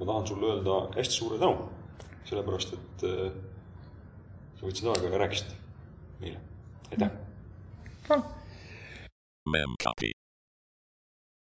Speaker 1: ma tahan sulle öelda hästi suure tänu, sellepärast et äh, sa võtsid aega ja rääkisid meile, aitäh!
Speaker 3: Mem Memcopy.